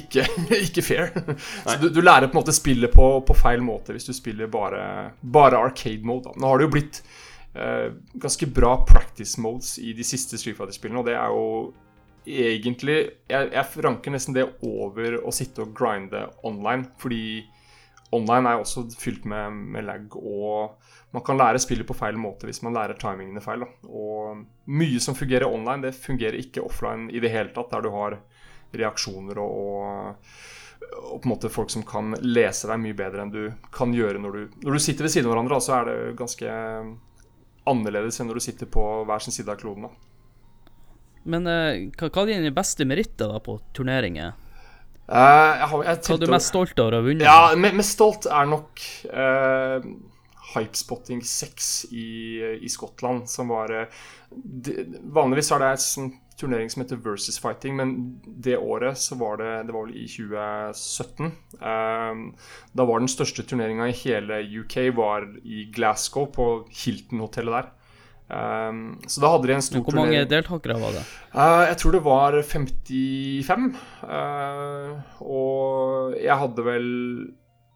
Speaker 3: ikke, ikke, fair. Så du, du, lærer på en måte spillet på, på feil måte hvis du spiller bare, bare arcade mode. Da. Nå har det jo blitt ganske bra practice modes i de siste Street Fighter-spillene, og det er jo egentlig jeg, jeg ranker nesten det over å sitte og grinde online, fordi online er også fylt med, med, lag, og man kan lære spillet på feil måte hvis man lærer timingene feil. Da. Og mye som fungerer online, det fungerer ikke offline i det hele tatt, der du har reaksjoner og, og, og, på en måte folk som kan lese deg mye bedre enn du kan gjøre når du, når du sitter ved siden av hverandre. Så er det ganske annerledes enn når du sitter på hver sin side av kloden. Da.
Speaker 1: Men uh, hva, hva er dine beste meritter da på turneringer?
Speaker 3: Uh, jeg har, jeg
Speaker 1: Hva er du mest stolt av å ha vunnet?
Speaker 3: Ja, Mest stolt er nok uh, Hypespotting 6 i, i Skottland, som var de, Vanligvis er det en turnering som heter Versus Fighting, men det året så var det Det var vel i 2017. Uh, da var den største turneringa i hele UK var i Glasgow, på Hilton-hotellet der. Um, så da hadde de en stor
Speaker 1: Hvor mange deltakere var det?
Speaker 3: Uh, jeg tror det var 55. Uh, og jeg hadde vel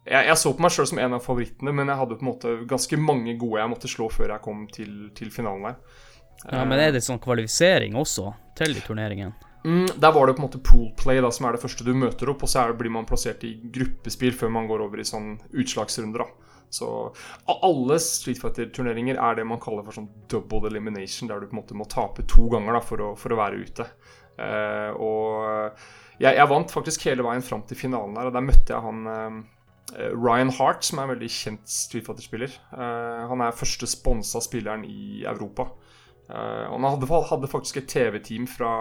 Speaker 3: jeg, jeg, så på meg sjøl som en av favorittene, men jeg hadde på en måte ganske mange gode jeg måtte slå før jeg kom til, til finalen der.
Speaker 1: Ja, Men er det sånn kvalifisering også til de turneringene?
Speaker 3: Mm, der var det på en måte poolplay, da, som er det første du møter opp. Og så det, blir man plassert i gruppespill før man går over i sånn utslagsrunder. da. Så alle Street Fighter-turneringer er det man kaller for sånn double elimination, der du på en måte må tape to ganger da, for, å, for å være ute. Uh, og jeg, jeg, vant faktisk hele veien fram til finalen der, og der møtte jeg han uh, Ryan Hart, som er en veldig kjent Street Fighter-spiller. Uh, han er første sponsa spilleren i Europa. Uh, han hadde, hadde, faktisk et TV-team fra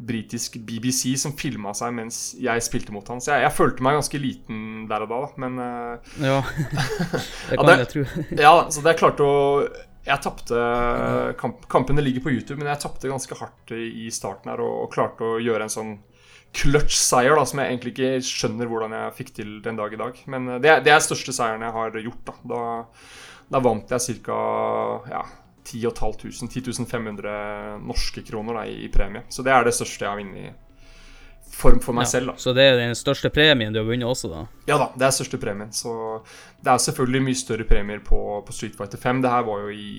Speaker 3: britisk BBC som filma seg mens jeg spilte mot han. Så jeg, jeg, følte meg ganske liten der og da, da. men uh,
Speaker 1: Ja, det kan ja, det, jeg tro.
Speaker 3: ja, så det klarte å Jeg tapte kamp, Kampene ligger på YouTube, men jeg tapte ganske hardt i starten her og, og klarte å gjøre en sånn clutch-seier da, som jeg egentlig ikke skjønner hvordan jeg fikk til den dag i dag. Men uh, det, det er største seieren jeg har gjort. Da, da, da vant jeg ca. Ja, 10 500, 500 norske kroner da, i, i, premie. Så det er det største jeg har vunnet i form for meg
Speaker 1: ja,
Speaker 3: selv. da.
Speaker 1: Så det er den største premien du har vunnet også, da?
Speaker 3: Ja da, det er største premien. Så det er selvfølgelig mye større premier på, på Street Fighter 5. Det her var jo i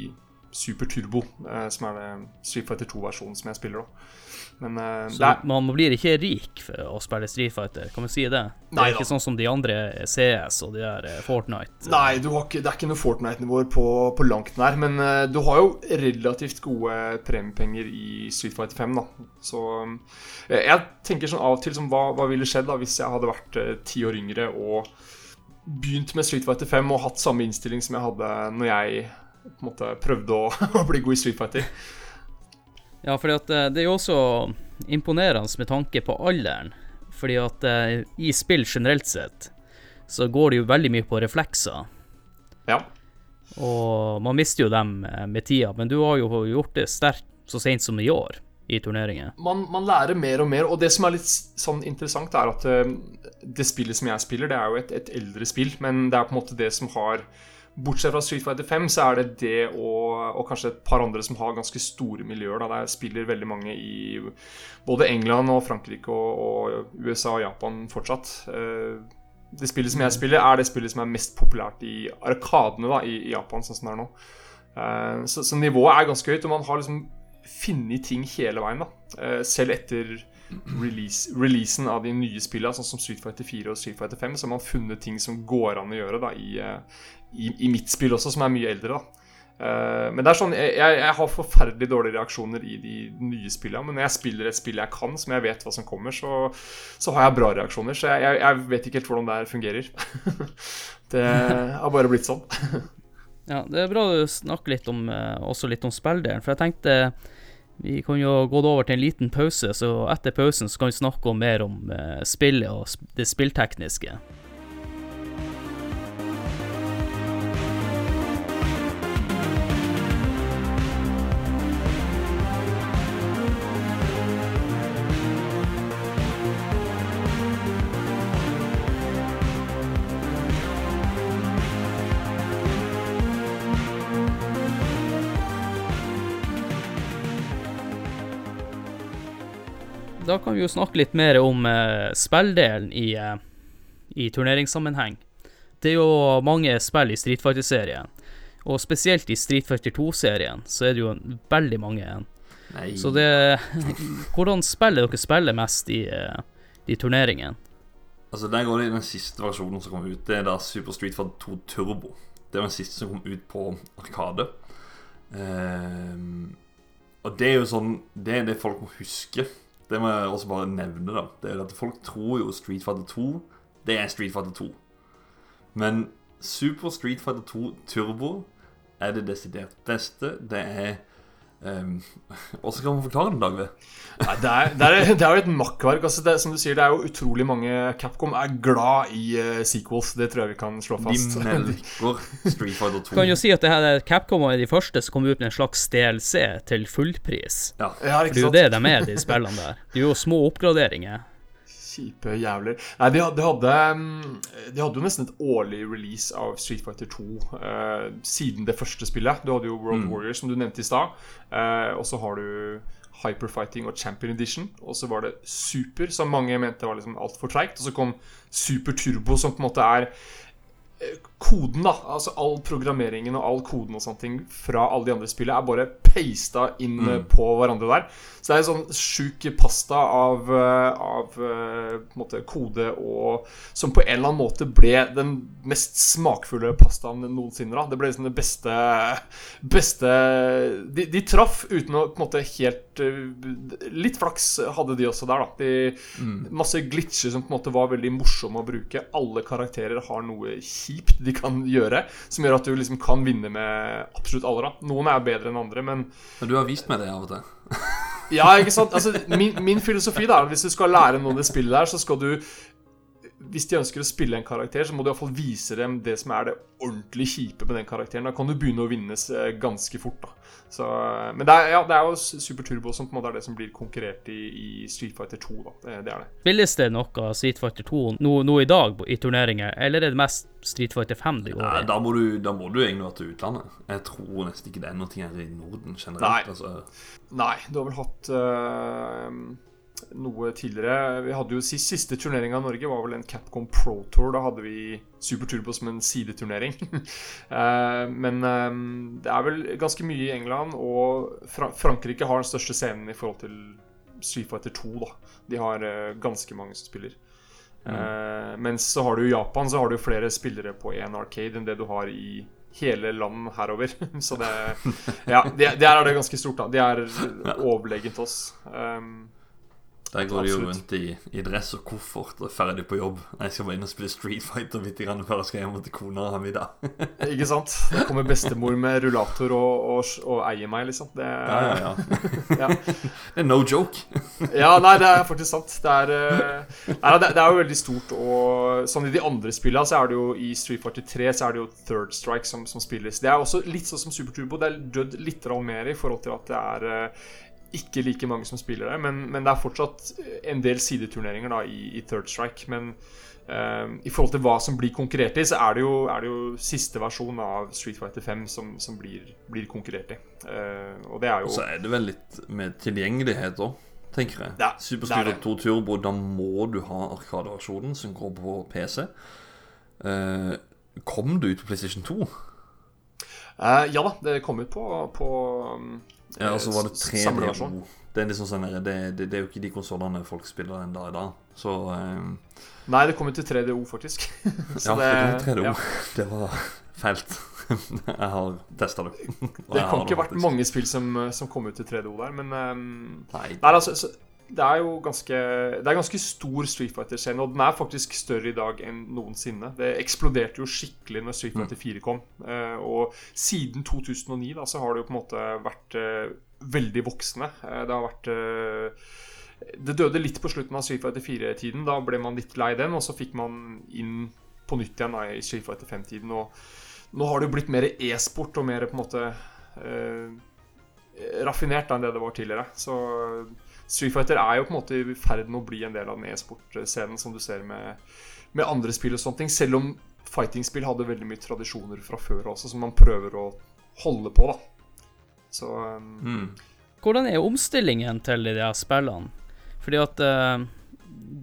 Speaker 3: Super Turbo, eh, som er det Street Fighter 2-versjonen som jeg spiller. da. Men, uh,
Speaker 1: så er... man blir ikke rik for å spille Street Fighter, kan man si det? Det er ikke sånn som de andre CS og de der eh, Fortnite.
Speaker 3: Nei, ikke, det er ikke noe Fortnite-nivåer på, på, langt nær. Men du har jo relativt gode premiepenger i Street Fighter 5, da. Så jeg tenker sånn av og til som hva, hva ville skjedd da hvis jeg hadde vært ti år yngre og begynt med Street Fighter 5 og hatt samme innstilling som jeg hadde når jeg på en måte prøvde å, å bli god i Street Fighter.
Speaker 1: Ja, for eh, det er jo også imponerende med tanke på alderen. Fordi at uh, i spill generelt sett så går det jo veldig mye på reflekser.
Speaker 3: Ja.
Speaker 1: Og man mister jo dem eh, med tida, men du har jo gjort det sterkt så sent som i år i turneringer.
Speaker 3: Man, man, lærer mer og mer, og det som er litt sånn interessant, er at det spillet som jeg spiller, det er jo et, et eldre spill, men det er på en måte det som har Bortsett fra Street Fighter 5 så er det det og, og, kanskje et par andre som har ganske store miljøer. Da. Der spiller veldig mange i både England og Frankrike og, og USA og Japan fortsatt. Eh, det spillet som jeg spiller, er det spillet som er mest populært i arkadene da, i, i Japan, sånn som det er nå. Eh, så, så, nivået er ganske høyt, og man har liksom funnet ting hele veien. da. Eh, selv etter release, releasen av de nye spillene, sånn som Street Fighter 4 og Street Fighter 5, så har man funnet ting som går an å gjøre da, i, i, i, mitt spill også, som er mye eldre. da. Uh, men det er sånn, jeg, jeg, har forferdelig dårlige reaksjoner i de nye spillene. Men når jeg spiller et spill jeg kan, som jeg vet hva som kommer, så, så har jeg bra reaksjoner. Så jeg, jeg, vet ikke helt hvordan det her fungerer. det har bare blitt sånn.
Speaker 1: ja, Det er bra du snakker litt om, uh, også litt om spilldelen. For jeg tenkte vi kan jo gå over til en liten pause, så etter pausen så kan vi snakke mer om uh, spillet og det spilltekniske. Da kan vi jo snakke litt mer om eh, spilldelen i, eh, i turneringssammenheng. Det er jo mange spill i Street Fighter-serien, og spesielt i Street Fighter 2-serien så er det jo veldig mange. Nei. Så det Hvordan spiller dere spiller mest i, uh, i turneringen?
Speaker 2: Altså Der går det i den siste versjonen som kom ut. Det er da Super Street Fighter 2 Turbo. Det var den siste som kom ut på Arkade. Um, og det er jo sånn Det er det folk må huske det må jeg også bare nevne, da. Det er at Folk tror jo Street Fighter 2 Det er Street Fighter 2. Men Super Street Fighter 2 Turbo er det desidert beste. Det er Um, Hvordan kan man forklare den, Dagve?
Speaker 3: Nei, det, er, det, er, det er jo et makkverk. Altså det, som du sier, det er jo utrolig mange Capcom er glad i uh, sequels. Det tror jeg vi kan slå fast.
Speaker 2: De melker Street Fighter 2.
Speaker 1: Kan jo si at det her Capcom var de første som kom ut med en slags DLC til fullpris.
Speaker 2: Ja.
Speaker 3: Ja,
Speaker 1: det er jo det de er, de spillene der. Det er jo små oppgraderinger.
Speaker 3: Kjipe jævler. Nei, de, de, hadde mm, De hadde jo nesten et årlig release av Street Fighter 2 uh, siden det første spillet. Du hadde jo World
Speaker 2: Mm.
Speaker 3: Warriors, som du nevnte i stad. Uh, og så har du Hyperfighting og Champion Edition. Og så var det Super, som mange mente var liksom altfor treigt. Og så kom Super Turbo, som på en måte er eh, koden, da. Altså all programmeringen og all koden og sånne ting fra alle de andre spillene er bare pasta inn mm. på hverandre der. Så det er en sånn sjuk pasta av, eh, av eh, måte kode og Som på en eller annen måte ble den mest smakfulle pastaen noensinne. da Det ble liksom det beste Beste De, de traff uten å på en måte helt eh, Litt flaks hadde de også der, da. De, Masse glitcher som på en måte var veldig morsomme å bruke. Alle karakterer har noe kjipt de kan gjøre, som gjør at du liksom kan vinne med absolutt alle. da Noen er bedre enn andre, men
Speaker 2: Men du har vist meg det av og til.
Speaker 3: ja, ikke sant? Altså, min, min filosofi da er at hvis du skal lære noen det spillet der, så skal du Hvis de ønsker å spille en karakter, så må du iallfall vise dem det som er det ordentlig kjipe med den karakteren. Da kan du begynne å vinnes eh, ganske fort. da så, eh, Men det er, ja, det er jo Super Turbo som på en måte er det som blir konkurrert i, i Street Fighter 2. da Det, det er det.
Speaker 1: Spilles det noe Street Fighter 2 nå, nå i dag i turneringer, eller er det mest Street Fighter 5 det går
Speaker 2: Ja,
Speaker 1: i?
Speaker 2: da, må du, da må du egentlig være til utlandet. Jeg tror nesten ikke det er noe her i Norden generelt.
Speaker 3: Nei.
Speaker 2: Altså,
Speaker 3: Nei, du har vel hatt øh, noe tidligere. Vi hadde jo sist, Siste turnering av Norge var vel en Capcom Pro Tour. Da hadde vi Super Turbo som en sideturnering. Eh, men øh, det er vel ganske mye i England, og Fra Frankrike har den største scenen i forhold til Street Fighter 2. da De har øh, ganske mange som spiller. Mm. mens så har du i Japan så har du flere spillere på én arcade enn det du har i hele land herover. Så det Ja, det, der er det ganske stort, da. De er overlegent oss. Um,
Speaker 2: der går de jo rundt i, i dress og koffert og er ferdig på jobb. Jeg skal bare inn og spille Street Fighter litt grann før jeg skal hjem til kona og ha middag.
Speaker 3: ikke sant? Der kommer bestemor med rullator og, og, og eier meg, liksom. Det,
Speaker 2: Ja, ja, ja.
Speaker 3: ja.
Speaker 2: Det er no joke.
Speaker 3: Ja, nei, det er faktisk sant. Det er, eh, nei, det, det er jo veldig stort. Og sånn i de andre spillene så er det jo i Street Fighter 3 så er det jo Third Strike som, som spilles. Det er også litt sånn som Super Turbo. Det er dødd litt mer i forhold til at det er eh, ikke like mange som spiller det. Men, men det er fortsatt en del sideturneringer da i, i Third Strike. Men eh, i forhold til hva som blir konkurrert i, så er det jo, er det jo siste versjon av Street Fighter 5 som, som blir, blir konkurrert i. Uh, og det er jo
Speaker 2: så er det vel litt med tilgjengelighet òg, tenker jeg.
Speaker 3: Det.
Speaker 2: 2 Turbo, da må du ha Arkadeversjonen som går på PC. Uh, kom du ut på PlayStation 2?
Speaker 3: Uh, Ja da, det kom ut på, på um,
Speaker 2: Ja, og så var det
Speaker 3: s-
Speaker 2: 3DO. Det er liksom sånn det, det, det er jo ikke de konsollene folk spiller dag i dag. Så um...
Speaker 3: Nei, det kom ut til 3DO, faktisk. Så
Speaker 2: Ja, det, det, 3DO.
Speaker 3: ja.
Speaker 2: Det var fælt. jeg har testa det.
Speaker 3: Det kan ikke ha
Speaker 2: vært
Speaker 3: mange spill som, som kom ut til 3DO der, men um,
Speaker 2: Nei.
Speaker 3: Nei, altså, så, det er jo ganske Det er ganske stor Street Fighter-scene, og den er faktisk større i dag enn noensinne. Det eksploderte jo skikkelig når Street Fighter 4 kom. Eh, og siden 2009 da, så har det jo på en måte vært eh, veldig voksende. Eh, det har vært Det døde litt på slutten av Street Fighter 4-tiden. Da ble man litt lei den, og så fikk man inn på nytt igjen da, i Street Fighter 5-tiden. Og nå har det jo blitt mer e-sport og mer på en måte eh, raffinert enn det det var tidligere. Så Street Fighter er jo på en måte i ferd med å bli en del av den e-sportscenen som du ser med, med andre spill og sånne ting. Selv om fighting-spill hadde veldig mye tradisjoner fra før også, som man prøver å holde på, da. Så um,
Speaker 2: Mm.
Speaker 1: Hvordan er omstillingen til de her spillene? Fordi at uh,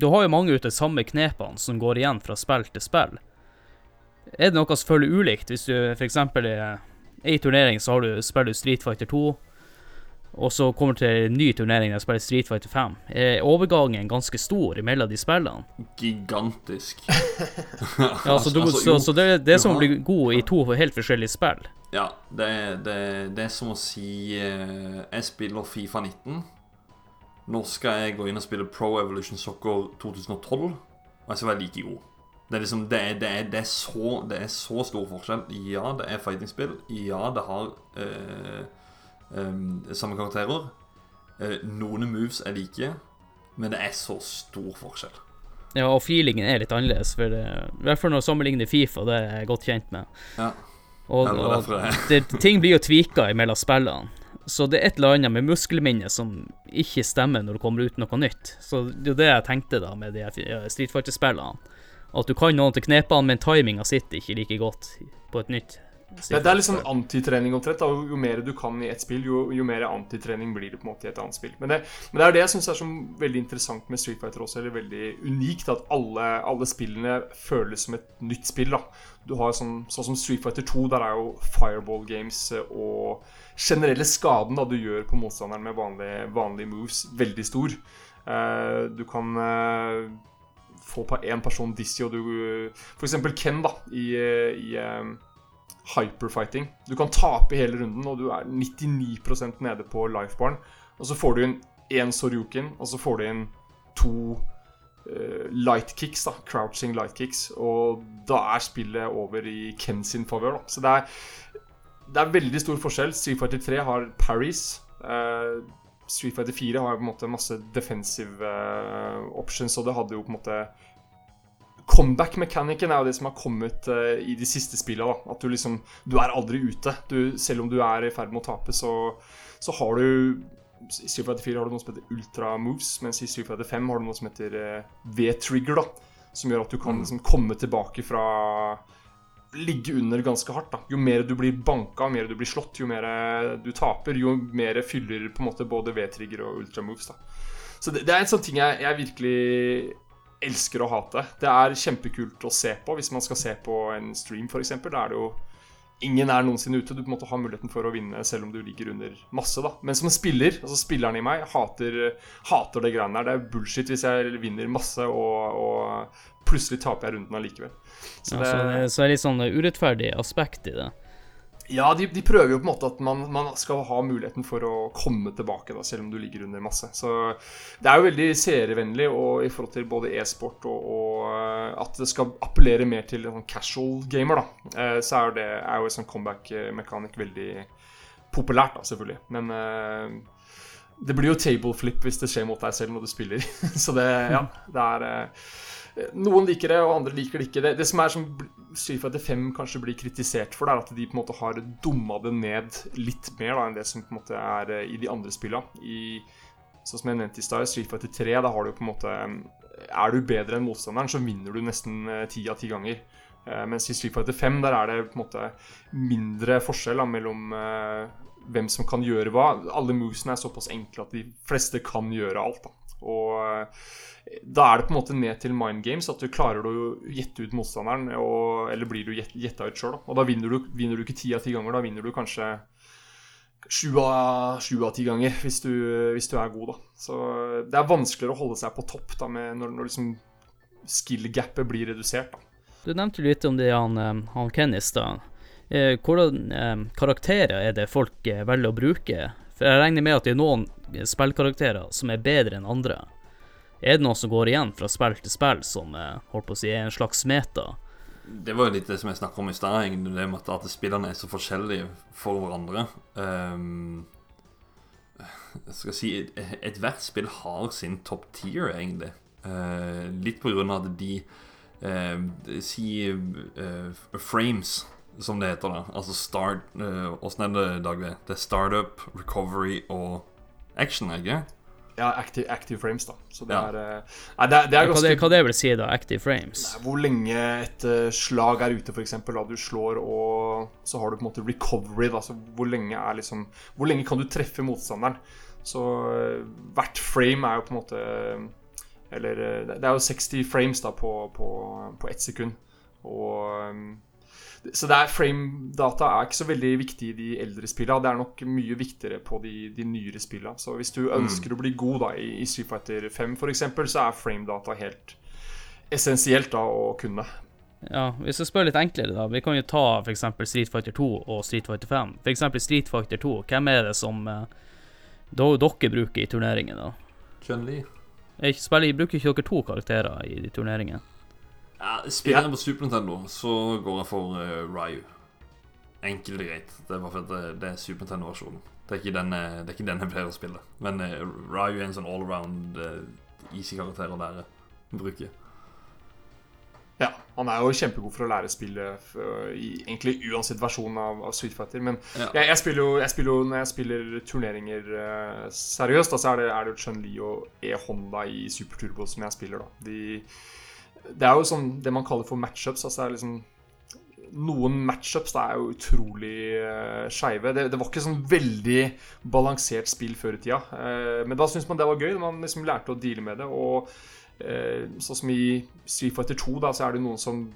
Speaker 1: du har jo mange ut de samme knepene som går igjen fra spill til spill. Er det noe som føles ulikt? Hvis du f.eks. i i turnering, så har du, spiller du Street Fighter 2, og så kommer du til en ny turnering der du spiller Street Fighter 5. Er overgangen ganske stor mellom de spillene?
Speaker 2: Gigantisk.
Speaker 1: Ja, så, du,
Speaker 2: Altså,
Speaker 1: så, så det, det er som å bli god i to helt forskjellige spill.
Speaker 2: Ja, det, det, det er som å si eh, Jeg spiller Fifa 19. Nå skal jeg gå inn og spille Pro Evolution Soccer 2012, og jeg skal være like god. Det er liksom Det er, det er, det er, så, det så stor forskjell. Ja, det er fighting-spill. Ja, det har eh, um, samme karakterer. Eh, noen moves er like, men det er så stor forskjell.
Speaker 1: Ja, og feelingen er litt annerledes, for det, i hvert fall når sammenligner Fifa, det er jeg godt kjent med.
Speaker 2: Ja.
Speaker 1: Og,
Speaker 2: Ja,
Speaker 1: og det, ting blir jo tvika mellom spillene. Så det er et eller annet med muskelminnet som ikke stemmer når det kommer ut noe nytt. Så det er jo det jeg tenkte da med de her Street Fighter-spillene. At du kan noen til knepene, men timinga sitter ikke like godt på et nytt.
Speaker 3: Det, det er liksom antitrening omtrent. Da. Jo mer du kan i ett spill, jo, jo mer antitrening blir det på en måte i et annet spill. Men det, men det er det jeg syns er så veldig interessant med Street Fighter også, eller veldig unikt, at alle, alle spillene føles som et nytt spill. da. Du har sånn, sånn som Street Fighter 2, der er jo fireball games eh, og generelle skaden da du gjør på motstanderen med vanlige, vanlige moves, veldig stor. Uh, du kan uh, få på én person dizzy, og du For eksempel Ken, da, i, i eh, hyperfighting. Du kan tape hele runden, og du er 99% nede på lifebaren. Og så får du inn én Soryukin, og så får du inn to uh, light kicks, da, crouching light kicks, og da er spillet over i Ken sin favør. da. Så det er, det er veldig stor forskjell. Street Fighter 3 har parries. Uh, Street Fighter 4 har på en måte masse defensive uh, options, og det hadde jo på en måte Comeback-mekanikken er jo det som har kommet uh, i de siste spillene. Da. At du liksom Du er aldri ute. Du, selv om du er i ferd med å tape, så, så har du I Street Fighter 4 har du noe som heter ultra moves, mens i Street Fighter 5 har du noe som heter uh, V-trigger, da. Som gjør at du kan liksom komme tilbake fra Ligge under ganske hardt. da Jo mer du blir banka, jo mer du blir slått, jo mer eh, du taper, jo mer fyller på en måte både V-trigger og ultra moves. da Så det, det er en sånn ting jeg, jeg virkelig elsker å hate. Det er kjempekult å se på hvis man skal se på en stream, f.eks. Da er det jo Ingen er noensinne ute. Du på en måte har muligheten for å vinne selv om du ligger under masse. da Men som en spiller, altså spilleren i meg, hater, hater det greiene der. Det er bullshit hvis jeg vinner masse, og, og plutselig taper jeg runden allikevel. Så
Speaker 1: Ja, så, det, så er det litt sånn urettferdig aspekt i det.
Speaker 3: Ja, de, de prøver jo på en måte at man, man skal ha muligheten for å komme tilbake, da, selv om du ligger under masse. Så det er jo veldig seervennlig i forhold til både e-sport og, og eh, at det skal appellere mer til en sånn casual gamer, da. Eh, Så er, det, er jo sånn comeback-mekanikk veldig populært, da, selvfølgelig. Men eh, det blir jo table flip hvis det skjer mot deg selv når du spiller. Så det, ja, det er noen liker det, og andre liker det ikke. Det, det som er som Street Fighter 5 kanskje blir kritisert for, det er at de på en måte har dumma det ned litt mer da, enn det som på en måte er eh, i de andre spillene. I, sånn som jeg nevnte i stad, Street Fighter 3, da har du på en måte Er du bedre enn motstanderen, så vinner du nesten ti av ti ganger. Eh, mens i Street Fighter 5 der er det på en måte mindre forskjell da, mellom uh, hvem som kan gjøre hva. Alle movesene er såpass enkle at de fleste kan gjøre alt. da. Og eh, da er det på en måte ned til mind games at du klarer å gjette ut motstanderen, og, eller blir du gjett- gjetta ut sjøl. Og da vinner du, vinner du ikke ti av ti ganger, da vinner du kanskje sju av ti ganger hvis du, hvis du er god, da. Så det er vanskeligere å holde seg på topp da, med, når, når liksom skill-gapet blir redusert. da.
Speaker 1: Du nevnte litt om det han, eh, han Kennis, da. Eh, Hvordan eh, karakterer er det folk velger å bruke? For jeg regner med at det er noen spillkarakterer som er bedre enn andre. Er det noe som går igjen fra spill til spill, som eh, holdt på å si er en slags meta?
Speaker 2: Det var jo litt det som jeg snakket om i stad, det med at, spillerne er så forskjellige for hverandre. Um, jeg skal si Ethvert spill har sin top tier, egentlig. Uh, litt på grunn av at de uh, Si uh, frames, som det heter, da. Altså start Åssen er det, Dagve? Det er startup, recovery og action, ikke?
Speaker 3: Ja, active, active frames, da. Så det
Speaker 2: Ja.
Speaker 3: er eh, Nei, det, er- det er
Speaker 1: Hva
Speaker 3: ganske
Speaker 1: det, hva det vil si, da? Active frames?
Speaker 3: Nei, Hvor lenge et eh, slag er ute, f.eks. Da du slår, og så har du på en måte recovery. Da, så hvor lenge er liksom Hvor lenge kan du treffe motstanderen? Så eh, hvert frame er jo på en måte Eller det er jo 60 frames da på, på, på ett sekund. Og så det er frame-data er ikke så veldig viktig i de eldre spillene. Det er nok mye viktigere på de, de nyere spillene. Så hvis du ønsker å bli god da i, i Street Fighter 5 f.eks., så er frame-data helt essensielt da å kunne.
Speaker 1: Ja, hvis jeg spør litt enklere, da. Vi kan jo ta f.eks. Street Fighter 2 og Street Fighter 5. F.eks. Street Fighter 2, hvem er det som eh, dere bruker i turneringen, da?
Speaker 2: Chun-Li.
Speaker 1: Er bruker ikke dere to karakterer i de turneringene?
Speaker 2: Ja, Spiller jeg på Super Nintendo, så går jeg for uh, Ryu. Enkelt og greit. Det er bare fordi det, det er Super Nintendo-versjonen. Det er ikke den, eh, det er ikke den jeg pleier å spille. Men uh, Ryu er en sånn allround uh, easy karakter å lære å bruke.
Speaker 3: Ja, han er jo kjempegod for å lære spillet f- i egentlig uansett versjon av, av Street Fighter. Men
Speaker 2: Ja.
Speaker 3: jeg, jeg, spiller jo, jeg spiller jo når jeg spiller turneringer uh, seriøst, da, så er det, er det Chun-Li og E-Honda i Super Turbo som jeg spiller, da. De, det er jo sånn det man kaller for matchups. Altså det er liksom noen matchups er jo utrolig uh, skeive. Det, det var ikke sånn veldig balansert spill før i tida. Uh, men da syntes man det var gøy. Man liksom lærte å deale med det. Og uh, sånn som i Street Fighter 2, da, så er det noen som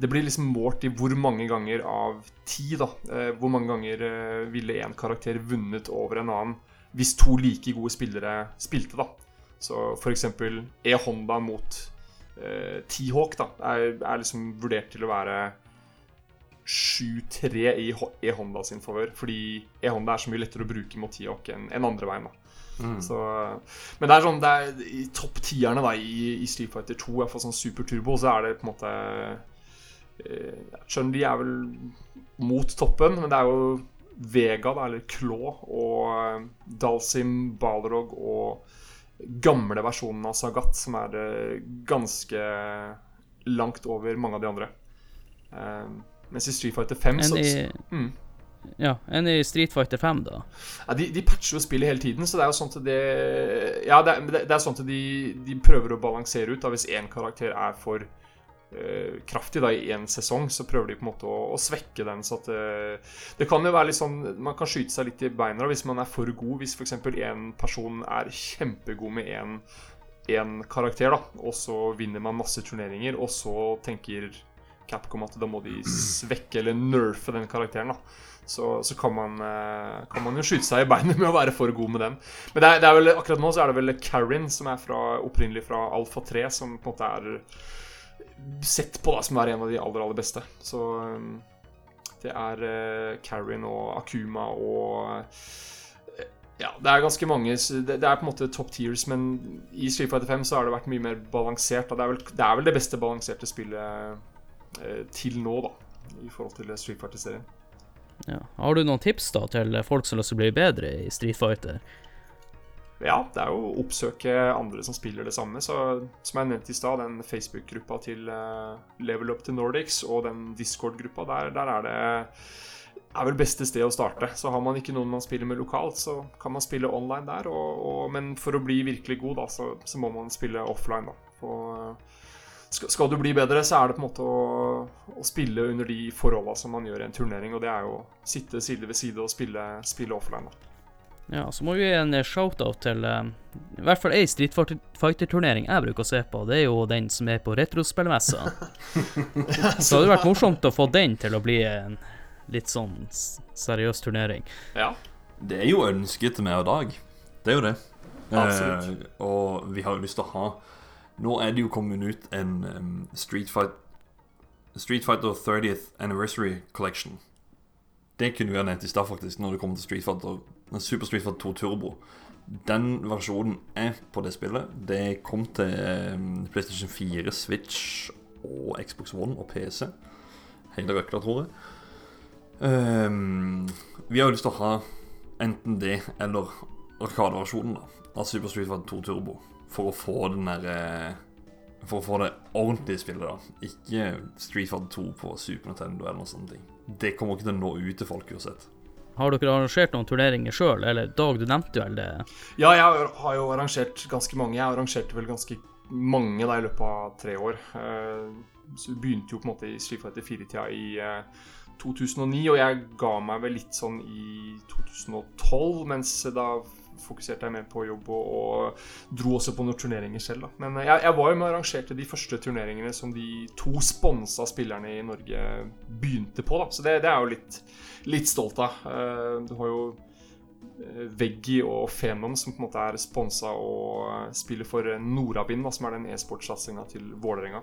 Speaker 3: Det blir liksom målt i hvor mange ganger av ti, da. Uh, hvor mange ganger ville en karakter vunnet over en annen hvis to like gode spillere spilte, da. Så for eksempel E-Honda mot eh, T-Hawk, da, er, er liksom vurdert til å være 7-3 i E-Honda sin favør. Fordi E-Honda er så mye lettere å bruke mot T-Hawk enn en andre veien. da
Speaker 2: Mm.
Speaker 3: så, men det er sånn det er, I topp tierne da, i, i Street Fighter 2, i hvert fall sånn Super Turbo, så er det på en måte eh, Chun-Li er vel mot toppen, men det er jo Vega, da, eller Claw, og eh, Dalsim, Balrog og gamle versjonen av Sagat, som er eh, ganske langt over mange av de andre. Eh, mens i Street Fighter 5 så mm.
Speaker 1: ja, enn i Street Fighter 5, da.
Speaker 3: Ja, de, de patcher jo spillet hele tiden, så det er jo sånn at det Ja, det det er sånn at de, de prøver å balansere ut. da Hvis én karakter er for kraftig da i én sesong, så prøver de på en måte å, å svekke den. Så at eh, Det kan jo være litt sånn Man kan skyte seg litt i beina hvis man er for god. Hvis f.eks. en person er kjempegod med én karakter, da, og så vinner man masse turneringer, og så tenker Capcom at da må de svekke eller nerfe den karakteren. da så, så kan, man, eh, kan man jo skyte seg i beinet med å være for god med den. Men det er, det er vel, akkurat nå så er det vel Karin, som er fra, opprinnelig fra Alfa 3, som på en måte er sett på da, som er en av de aller, aller beste. Så um, det er uh, Karin og Akuma og eh, ja, det er ganske mange Det, er på en måte top tiers, men i Street Fighter 5 så har det vært mye mer balansert. Det er vel det, er vel det beste balanserte spillet eh, til nå, da, i forhold til Street Fighter-serien.
Speaker 1: Ja. Har du noen tips da til folk som har å bli bedre i Street Fighter?
Speaker 3: Ja, det er jo å oppsøke andre som spiller det samme. Så som jeg nevnte i stad, den Facebook-gruppa til eh, Level Up to Nordics og den Discord-gruppa, der, der er det er vel beste sted å starte. Så har man ikke noen man spiller med lokalt, så kan man spille online der. Og, og, men for å bli virkelig god, da, så, så må man spille offline, da. Og, eh, skal, skal du bli bedre, så er det på en måte å, å spille under de forholda som man gjør i en turnering, og det er jo å sitte side ved side og spille, spille offline, da.
Speaker 1: Ja, så må vi gi en shoutout shout-out til um, i hvert fall ei Street Fighter-turnering jeg bruker å se på. Det er jo den som er på retrospillmessa. så det hadde vært morsomt å få den til å bli en litt sånn seriøs turnering.
Speaker 3: Ja.
Speaker 2: Det er jo ønsket til meg og Dag. Det er jo det. Eh, og vi har jo lyst til å ha Nå er det jo kommet ut en um, Street, Fight, Street Fighter 30th Anniversary Collection. Det kunne vi ha nevnt i stad, faktisk, når det kommer til Street Fighter Super Street Fighter 2 Turbo. Den versjonen er på det spillet. Det kom til um, PlayStation 4, Switch og Xbox One og PC. Hele røkla, tror jeg. Um, vi har jo lyst til å ha enten det eller Arkadeversjonen av Super Street Fighter 2 Turbo. For å få den der eh, For å få det ordentlige spillet, da. Ikke Street Fighter 2 på Super Nintendo eller noe sånt. Det kommer ikke til å nå ut til folk uansett.
Speaker 1: Har dere arrangert noen turneringer sjøl, eller Dag, du nevnte vel det?
Speaker 3: Ja, jeg har- jo arrangert ganske mange. Jeg arrangerte vel ganske mange da i løpet av tre år. Eh, Så begynte jo på en måte i Street Fighter 4-tida i eh, 2009, og jeg ga meg vel litt sånn i 2012, mens da fokuserte jeg mer på jobb og, og dro også på noen turneringer selv. da. Men eh, jeg, jeg var jo med og arrangerte de første turneringene som de to sponsa spillerne i Norge begynte på, da. Så det, det er jo litt, litt stolt av. Eh, Du har jo Veggie Veggi og Femum, som på en måte er sponsa og eh, spiller for eh, Norabin, som er den e-sportsatsinga til Vålerenga.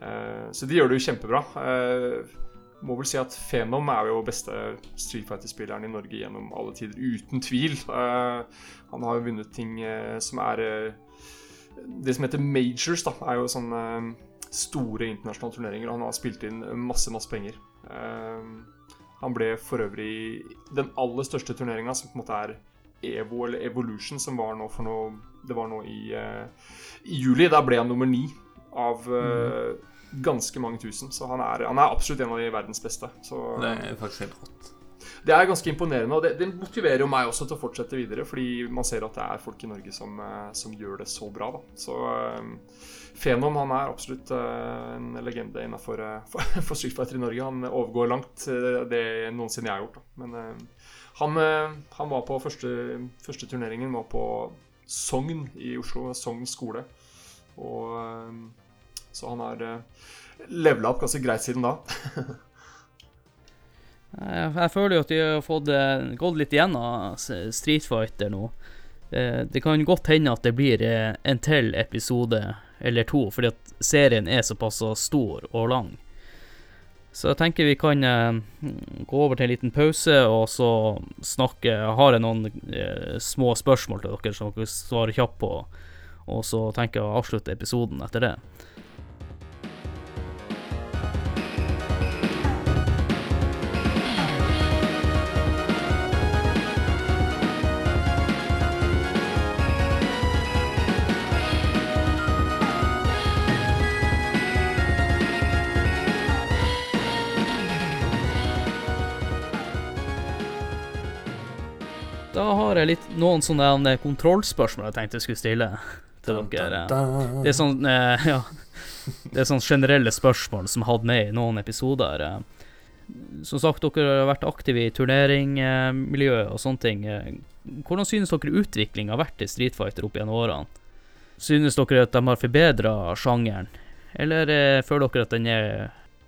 Speaker 3: Eh, Så de gjør det jo kjempebra. Eh, Må vel si at Fenom er jo beste Street Fighter-spilleren i Norge gjennom alle tider, uten tvil. Eh, Han har jo vunnet ting eh, som er eh, Det som heter majors, da, er jo sånne eh, store internasjonale turneringer. Han har spilt inn masse, masse penger. Eh, Han ble for øvrig den aller største turneringa, som på en måte er EVO eller Evolution, som var nå for noe Det var nå i, uh, i juli. Der ble han nummer ni av uh, ganske mange tusen. Så han er, han er, absolutt en av de verdens beste. Så,
Speaker 2: det er faktisk helt rått.
Speaker 3: Det er ganske imponerende, og det, det, motiverer jo meg også til å fortsette videre. Fordi man ser at det er folk i Norge som, som gjør det så bra. Da. Så Fenom han er absolutt uh, en legende innenfor uh, for, for i Norge. Han overgår langt uh, det noensinne jeg har gjort. Da. Men han, han, var på første, første, turneringen var på Sogn i Oslo. Sogn skole. Og Så han har levela opp ganske greit siden da.
Speaker 1: jeg føler jo at de har fått gått litt igjennom Street Fighter nå. Det kan godt hende at det blir en til episode eller to, fordi at serien er såpass stor og lang. Så jeg tenker vi kan eh, gå over til en liten pause, og så snakke Har jeg noen eh, små spørsmål til dere som dere svarer kjapt på, og så tenker jeg å avslutte episoden etter det. Jeg litt, noen sånne kontrollspørsmål jeg tenkte jeg skulle stille til dere. Det er sånn eh, Ja. Det er sånne generelle spørsmål som jeg hadde med i noen episoder. Som sagt, dere har vært aktive i turneringsmiljøet og sånne ting. Hvordan synes dere utviklinga har vært i Street Fighter opp gjennom årene? Synes dere at de har forbedra sjangeren, eller eh, føler dere at den er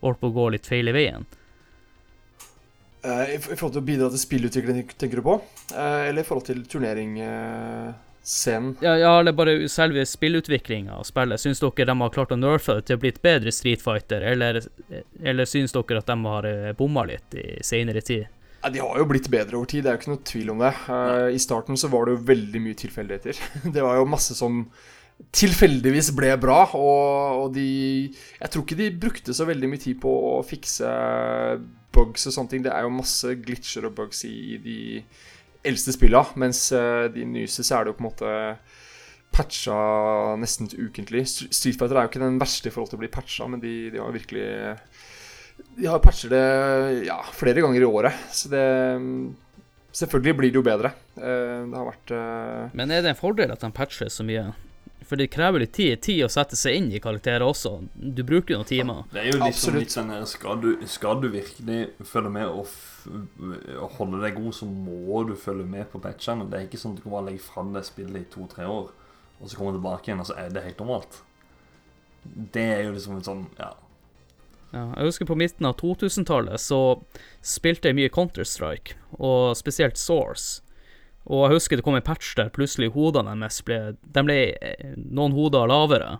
Speaker 1: holdt på å gå litt feil i veien?
Speaker 3: Uh, I forhold til å bidra til spillutvikling, tenker du på? Uh, eller i forhold til turneringsscenen? Uh,
Speaker 1: ja, ja, eller bare selve spillutviklinga av spillet. Syns dere de har klart å nerfe det til å bli et bedre Street Fighter, eller, eller syns dere at de har bomma litt i seinere tid?
Speaker 3: Ja, de har jo blitt bedre over tid, det er jo ikke noe tvil om det. I starten så var det jo veldig mye tilfeldigheter. det var jo masse som tilfeldigvis ble bra, og, og de Jeg tror ikke de brukte så veldig mye tid på å fikse bugs og sånne ting. Det er jo masse glitcher og bugs i, i de eldste spilla, mens uh, de nyeste så er det jo på en måte patcha nesten ukentlig. Street Fighter er jo ikke den verste i forhold til å bli patcha, men de, de har virkelig De har patcher det ja, flere ganger i året, så det Selvfølgelig blir det jo bedre. Uh, det har vært uh...
Speaker 1: Men er det en fordel at de patcher så mye? For det krever litt tid, tid å sette seg inn i karakterer også. Du bruker jo noen timer.
Speaker 2: Det er jo liksom litt sånn her skal du, skal du virkelig følge med og, og, holde deg god, så må du følge med på patchene. Det er ikke sånn at du kan bare legge fram det spillet i to-tre år, og så komme tilbake igjen, og så er det helt normalt. Det er jo liksom en sånn Ja.
Speaker 1: Ja, jeg husker på midten av 2000-tallet så spilte jeg mye Counter-Strike, og spesielt Source. Og jeg husker det kom en patch der plutselig hodene deres ble De ble eh, noen hoder lavere.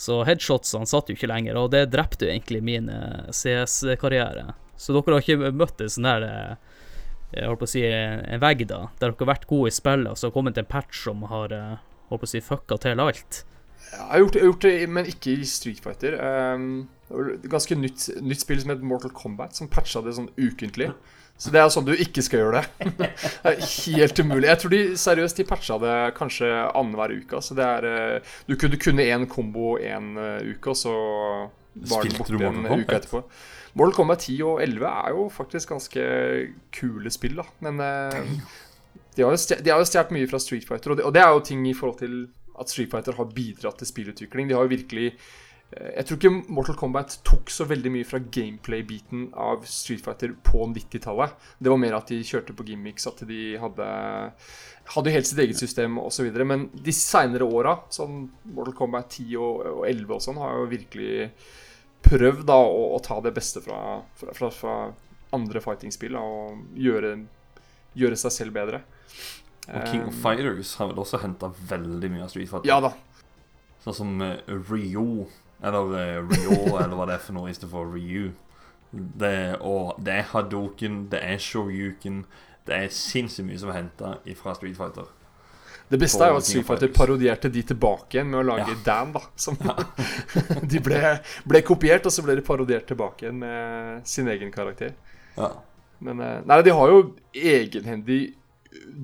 Speaker 1: Så headshotsene satt jo ikke lenger, og det drepte jo egentlig min eh, CS-karriere. Så dere har ikke møtt en sånn der eh, jeg holdt på å si en vegg, da, der dere har vært gode i spillet, og så har kommet en patch som har holdt på å si fucka til alt?
Speaker 3: Jeg har gjort, jeg har gjort det, men ikke i Street Fighter. Um, ganske nytt, nytt spill som het Mortal Kombat, som patcha det sånn ukentlig. Så det er sånn du ikke skal gjøre det. det er helt umulig. Jeg tror de seriøst de patcha det kanskje annenhver uke. Så det er eh, Du kunne kunne én kombo én eh, uke, og så var den borte en uke etterpå. Mortal Kombat 10 og 11 er jo faktisk ganske kule spill, da. Men eh, de har jo stjålet mye fra Street Fighter, og det, og det er jo ting i forhold til at Street Fighter har bidratt til spillutvikling. De har jo virkelig jeg tror ikke Mortal Kombat tok så veldig mye fra gameplay-biten av Street Fighter på 90-tallet. Det var mer at de kjørte på gimmicks, at de hadde hadde helt sitt eget system osv. Men de seinere åra, sånn Mortal Kombat 10 og, og 11 og sånn, har jo virkelig prøvd da å, å ta det beste fra, fra, fra, fra andre fighting-spill og gjøre, gjøre, seg selv bedre.
Speaker 2: Og King of um, Fighters har vel også henta veldig mye av Street Fighter?
Speaker 3: Ja da.
Speaker 2: Sånn som uh, Rio eller uh, Rio, eller hva det er for noe istedenfor Ryu. Det, og det er Hadoken, det er Shoryuken. Det er sinnssykt mye som er henta fra Street Fighter.
Speaker 3: Det beste er jo at Street Fighter parodierte de tilbake igjen med å lage ja. Dan. da som, ja. De ble, ble, kopiert, og så ble de parodiert tilbake igjen med sin egen karakter.
Speaker 2: Ja.
Speaker 3: Men eh, Nei, de har jo egenhendig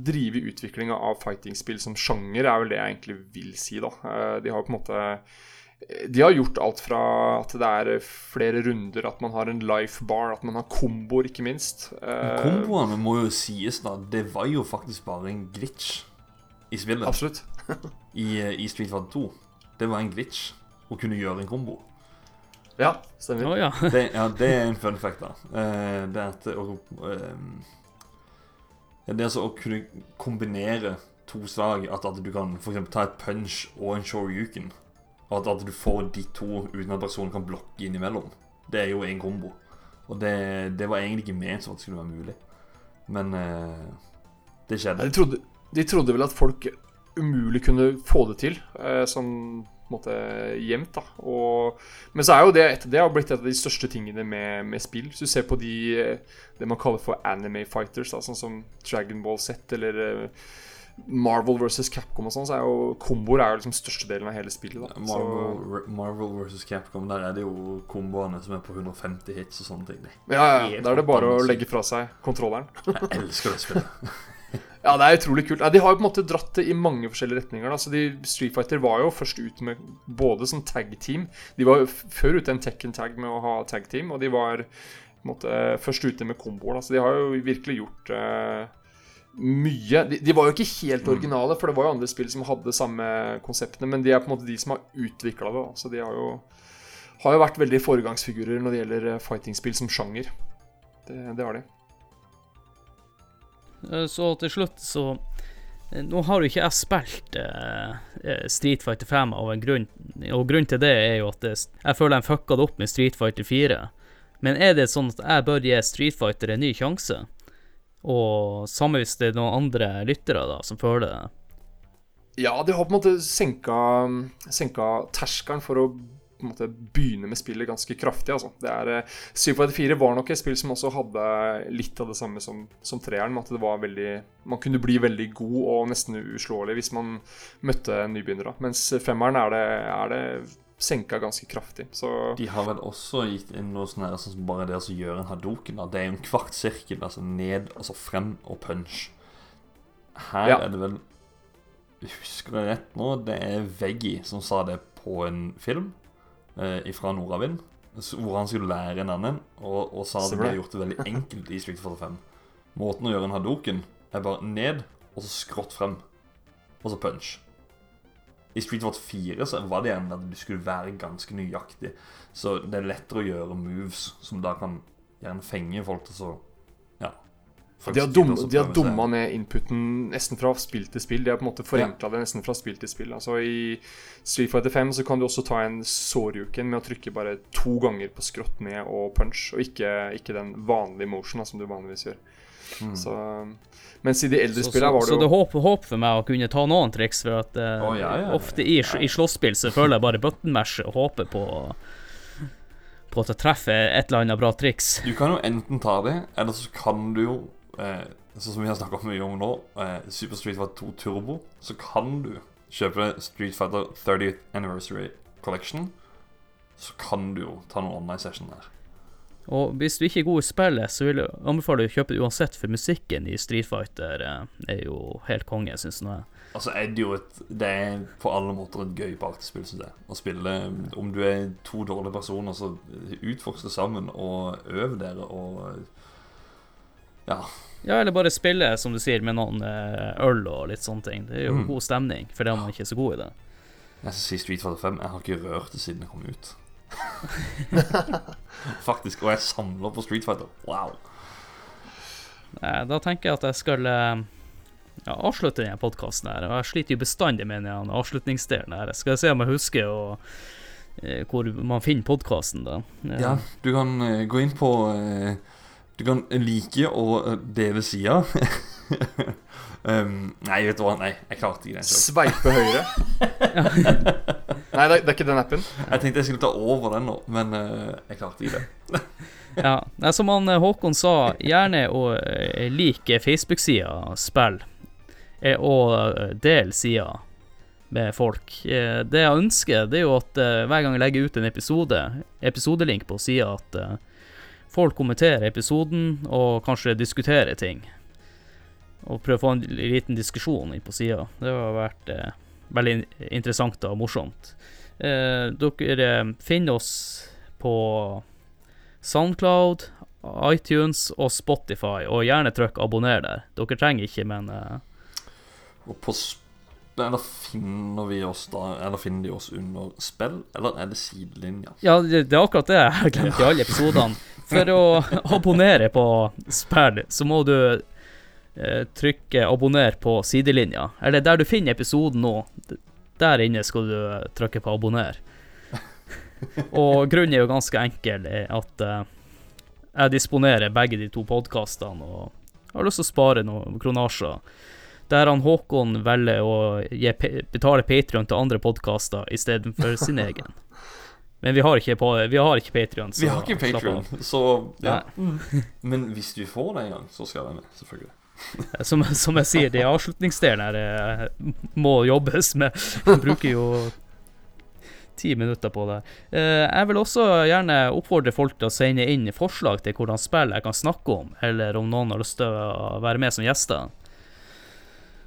Speaker 3: drevet utviklinga av fighting-spill som sjanger, er vel det jeg egentlig vil si, da. Eh, De har på en måte De har gjort alt fra at det er flere runder, at man har en life bar, at man har komboer, ikke minst. Eh,
Speaker 2: Komboene må jo sies, da. Det var jo faktisk bare en glitch i spillet.
Speaker 3: Absolutt.
Speaker 2: I, eh, I Street Fighter 2. Det var en glitch å kunne gjøre en kombo.
Speaker 3: Ja, stemmer.
Speaker 1: Oh, ja.
Speaker 2: Det, ja, det er en fun fact, da. Eh, det er at å ehm, Det er altså å kunne kombinere to slag. At, at du kan for eksempel ta et punch og en shoryuken. Og at, at du får de to uten at personen kan blokke innimellom. Det er jo en kombo. Og det, det var egentlig ikke ment som at det skulle være mulig. Men eh, det skjedde.
Speaker 3: De trodde, de trodde vel at folk umulig kunne få det til, eh, sånn måte jevnt. da og, Men så er jo det et, Det har blitt et av de største tingene med, med spill. Hvis du ser på de eh, det man kaller for anime fighters, da, sånn som Dragon Ball Z eller eh, Marvel versus Capcom og sånn, så er jo komboer er jo liksom størstedelen av hele spillet. da så,
Speaker 2: Marvel, Marvel vs. Capcom, der er det jo komboene som er på 150 hits og sånne ting.
Speaker 3: Ja, ja,
Speaker 2: ja.
Speaker 3: Da er det bare å legge fra seg kontrolleren.
Speaker 2: Jeg elsker det spillet.
Speaker 3: Ja, det er utrolig kult. Ja, de har jo på en måte dratt det i mange forskjellige retninger. Da. Så de, Street Fighter var jo først ut med både som tag-team De var jo før ute en Tekken tag med å ha tag-team, og de var på en måte først ute med komboer. Da. Så de har jo virkelig gjort eh, mye. De, de var jo ikke helt originale, for det var jo andre spill som hadde samme konseptene, men de er på en måte de som har utvikla det. Så de har jo, har jo vært veldig foregangsfigurer når det gjelder fightingspill fighting-spill som sjanger. Det, det har de.
Speaker 1: Eh, Så til slutt, så eh, Nå har jo ikke jeg spilt eh, eh, Street Fighter 5 av en grunn, og grunnen til det er jo at det, jeg føler de fucka det opp med Street Fighter 4. Men er det sånn at jeg bør gi Street Fighter en ny sjanse? Og samme hvis det er noen andre lyttere da som føler det.
Speaker 3: Ja, de har på en måte senka, senka terskelen for å måte begynne med spillet ganske kraftig. altså. Det er, eh, Street Fighter 4 var nok et spill som også hadde litt av det samme som, som treeren. At det var veldig, man kunne bli veldig god og nesten uslåelig hvis man møtte nybegynnere. Mens femmeren er det, er det senka ganske kraftig. Så
Speaker 2: De har vel også gitt inn noe sånn her sånn som bare det å gjøre en hadoken. Det er jo en kvart sirkel, altså ned, altså frem og punch. Her
Speaker 3: Ja.
Speaker 2: er det vel Husker jeg rett nå, det er Veggie som sa det på en film eh, fra Nordavind. Hvor han skulle lære en annen, og, og sa det
Speaker 3: Stemmer
Speaker 2: ble gjort det veldig enkelt i Street 45. Måten å gjøre en hadoken er bare ned, og så skrått frem. Og så punch. I Street Fighter 4 så var det gjerne at du skulle være ganske nøyaktig. Så det er lettere å gjøre moves som da kan gjerne fenge folk til så Ja.
Speaker 3: de har, dum, de har dumma ned inputen nesten fra spill til spill. De har på en måte forenkla det nesten fra spill til spill. Altså I Street Fighter 5 så kan du også ta en sårjuken med å trykke bare to ganger på skrått ned og punch, og ikke, ikke den vanlige motion som du vanligvis gjør. Så, mens i de eldre
Speaker 1: Mm.
Speaker 3: Spillene var det
Speaker 1: så
Speaker 3: jo
Speaker 1: det er håp, håp for meg å kunne ta noen triks, for at uh,
Speaker 2: oh, ja, ja.
Speaker 1: ofte i, i slåsspill så føler jeg bare button-mashe og håper på på at jeg treffer et eller annet bra triks.
Speaker 2: Du kan jo enten ta det, eller så kan du jo eh, Sånn som vi har snakka mye om nå, eh, Super Street Fighter 2 Turbo, så kan du kjøpe Street Fighter 30th Anniversary Collection. Så kan du jo ta noen online session der.
Speaker 1: Og hvis du ikke er god i spillet, så vil jeg anbefale å kjøpe det uansett, for musikken i Street Fighter eh, er jo helt konge, syns jeg.
Speaker 2: Altså er det jo et Det er på alle måter et gøy partyspill, syns jeg. Å spille Om du er to dårlige personer, så utforsk det sammen, og øv dere, og Ja.
Speaker 1: Ja, eller bare spille, som du sier, med noen eh, øl og litt sånne ting. Det er jo
Speaker 2: Mm.
Speaker 1: god stemning, for det er man ikke så god i det.
Speaker 2: Jeg skal si Street Fighter 5. Jeg har ikke rørt det siden det kom ut. Faktisk. Og jeg samler på Street Fighter. Wow.
Speaker 1: Da tenker jeg at jeg skal eh, ja, avslutte denne podkasten her. Og jeg sliter jo bestandig med den avslutningsdelen her. Skal jeg se om jeg husker å, eh, hvor man finner podkasten, da. Eh,
Speaker 2: Ja, du kan eh, gå inn på eh, Du kan like og dele sida. um, nei, vet du hva. Nei, jeg klarte ikke den.
Speaker 3: Sveipe høyre. Nei, det er, det er ikke den appen.
Speaker 2: Jeg tenkte jeg skulle ta over den nå, men uh, jeg klarte ikke det.
Speaker 1: Ja, nei, som han eh, Håkon sa, gjerne å eh, like Facebook-sida spill, og del sida med folk. Det jeg ønsker, det er jo at hver gang jeg legger ut en episode, episodelink på sida, at folk kommenterer episoden og kanskje diskuterer ting. Og prøve å få en liten diskusjon inn på sida. Det har vært veldig interessant og morsomt. Eh, dere eh, finner oss på Soundcloud, iTunes og Spotify, og gjerne trykk abonner der. Dere trenger ikke, men eh,
Speaker 2: Og på Eller finner vi oss da Eller finner de oss under spill, eller er det sidelinja?
Speaker 1: Ja, det, det er akkurat det jeg har glemt i alle episodene. For å abonnere på spill, så må du trykke 'abonner' på sidelinja. Eller der du finner episoden nå. Der inne skal du eh, trykke på 'abonner'. Og grunnen er jo ganske enkel, er at eh, jeg disponerer begge de to podkastene og har lyst til å spare noen kronasjer. Der han Håkon velger å gi, betale Patrion til andre podkaster istedenfor sin egen. Men vi har ikke, på, vi har ikke Patrion.
Speaker 2: Vi har ikke Patreon, så ja. Men hvis du får det en gang, så skal jeg være med. Selvfølgelig.
Speaker 1: Som, som jeg sier, det er avslutningsdelen her eh, må jobbes med. Jeg bruker jo ti minutter på det. Eh, Jeg vil også gjerne oppfordre folk til å sende inn forslag til hvordan spill jeg kan snakke om, eller om noen har lyst til å være med som gjester.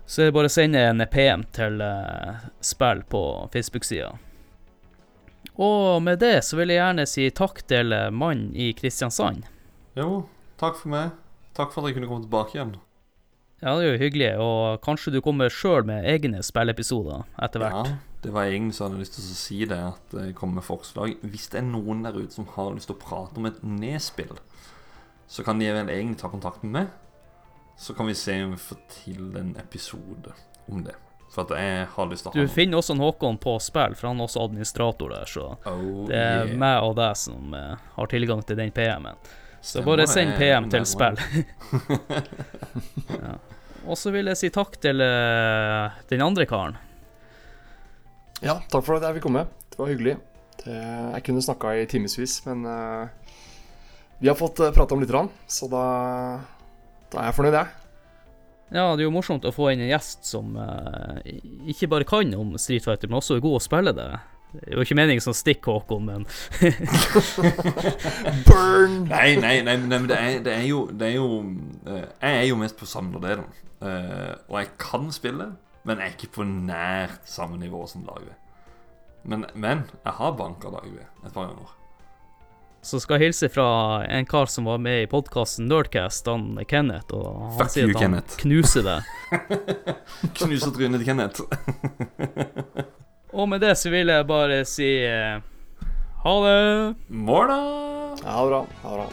Speaker 1: Så er det bare å sende en PM til eh, spill på Facebook-sida. Og med det så vil jeg gjerne si takk til mannen i Kristiansand.
Speaker 2: Jo, takk for meg. Takk for at jeg kunne komme tilbake igjen.
Speaker 1: Ja, det er jo hyggelig, og kanskje du kommer sjøl med egne spillepisoder etter hvert.
Speaker 2: Ja, det var jeg hadde lyst til å si det, at jeg kommer med forslag. Hvis det er noen der ute som har lyst til å prate om et nedspill, så kan de vel egentlig ta kontakt med meg. Så kan vi se om vi får til en episode om det. For at jeg har lyst til å
Speaker 1: Du
Speaker 2: ha Du
Speaker 1: finner også en Håkon på spill, for han er også administrator der, så
Speaker 2: Oh,
Speaker 1: det er
Speaker 2: yeah.
Speaker 1: meg og deg som eh, har tilgang til den PM-en. Så
Speaker 2: Stemmer
Speaker 1: bare send PM til spill. ja. Og så vil jeg si takk til uh, den andre karen.
Speaker 3: Ja, takk for at jeg fikk komme. Det var hyggelig. Det, jeg kunne snakka i timevis, men uh, vi har fått uh, prata om litt, grann, så da, da er jeg fornøyd, jeg.
Speaker 1: Ja, det er jo morsomt å få inn en gjest som uh, ikke bare kan om Street Fighter, men også er god å spille det. Det jo ikke meningen som stikk, Håkon, men
Speaker 3: Burn!
Speaker 2: Nei, nei, nei, nei men det er, det er jo, det er jo uh, Jeg er jo mest på samlerdelen. Uh, og jeg kan spille, men jeg er ikke på nær samme nivå som Dagve. Men, men jeg har banka Dagve et par ganger.
Speaker 1: så skal jeg hilse fra en kar som var med i podkasten Nerdcast, han Kenneth, og han
Speaker 2: Fuck
Speaker 1: sier
Speaker 2: you,
Speaker 1: at han
Speaker 2: Kenneth.
Speaker 1: knuser det.
Speaker 2: Knuser trynet til Kenneth.
Speaker 1: Og med det så vil jeg bare si eh, ha det.
Speaker 2: Ha
Speaker 3: det bra. Ha det bra.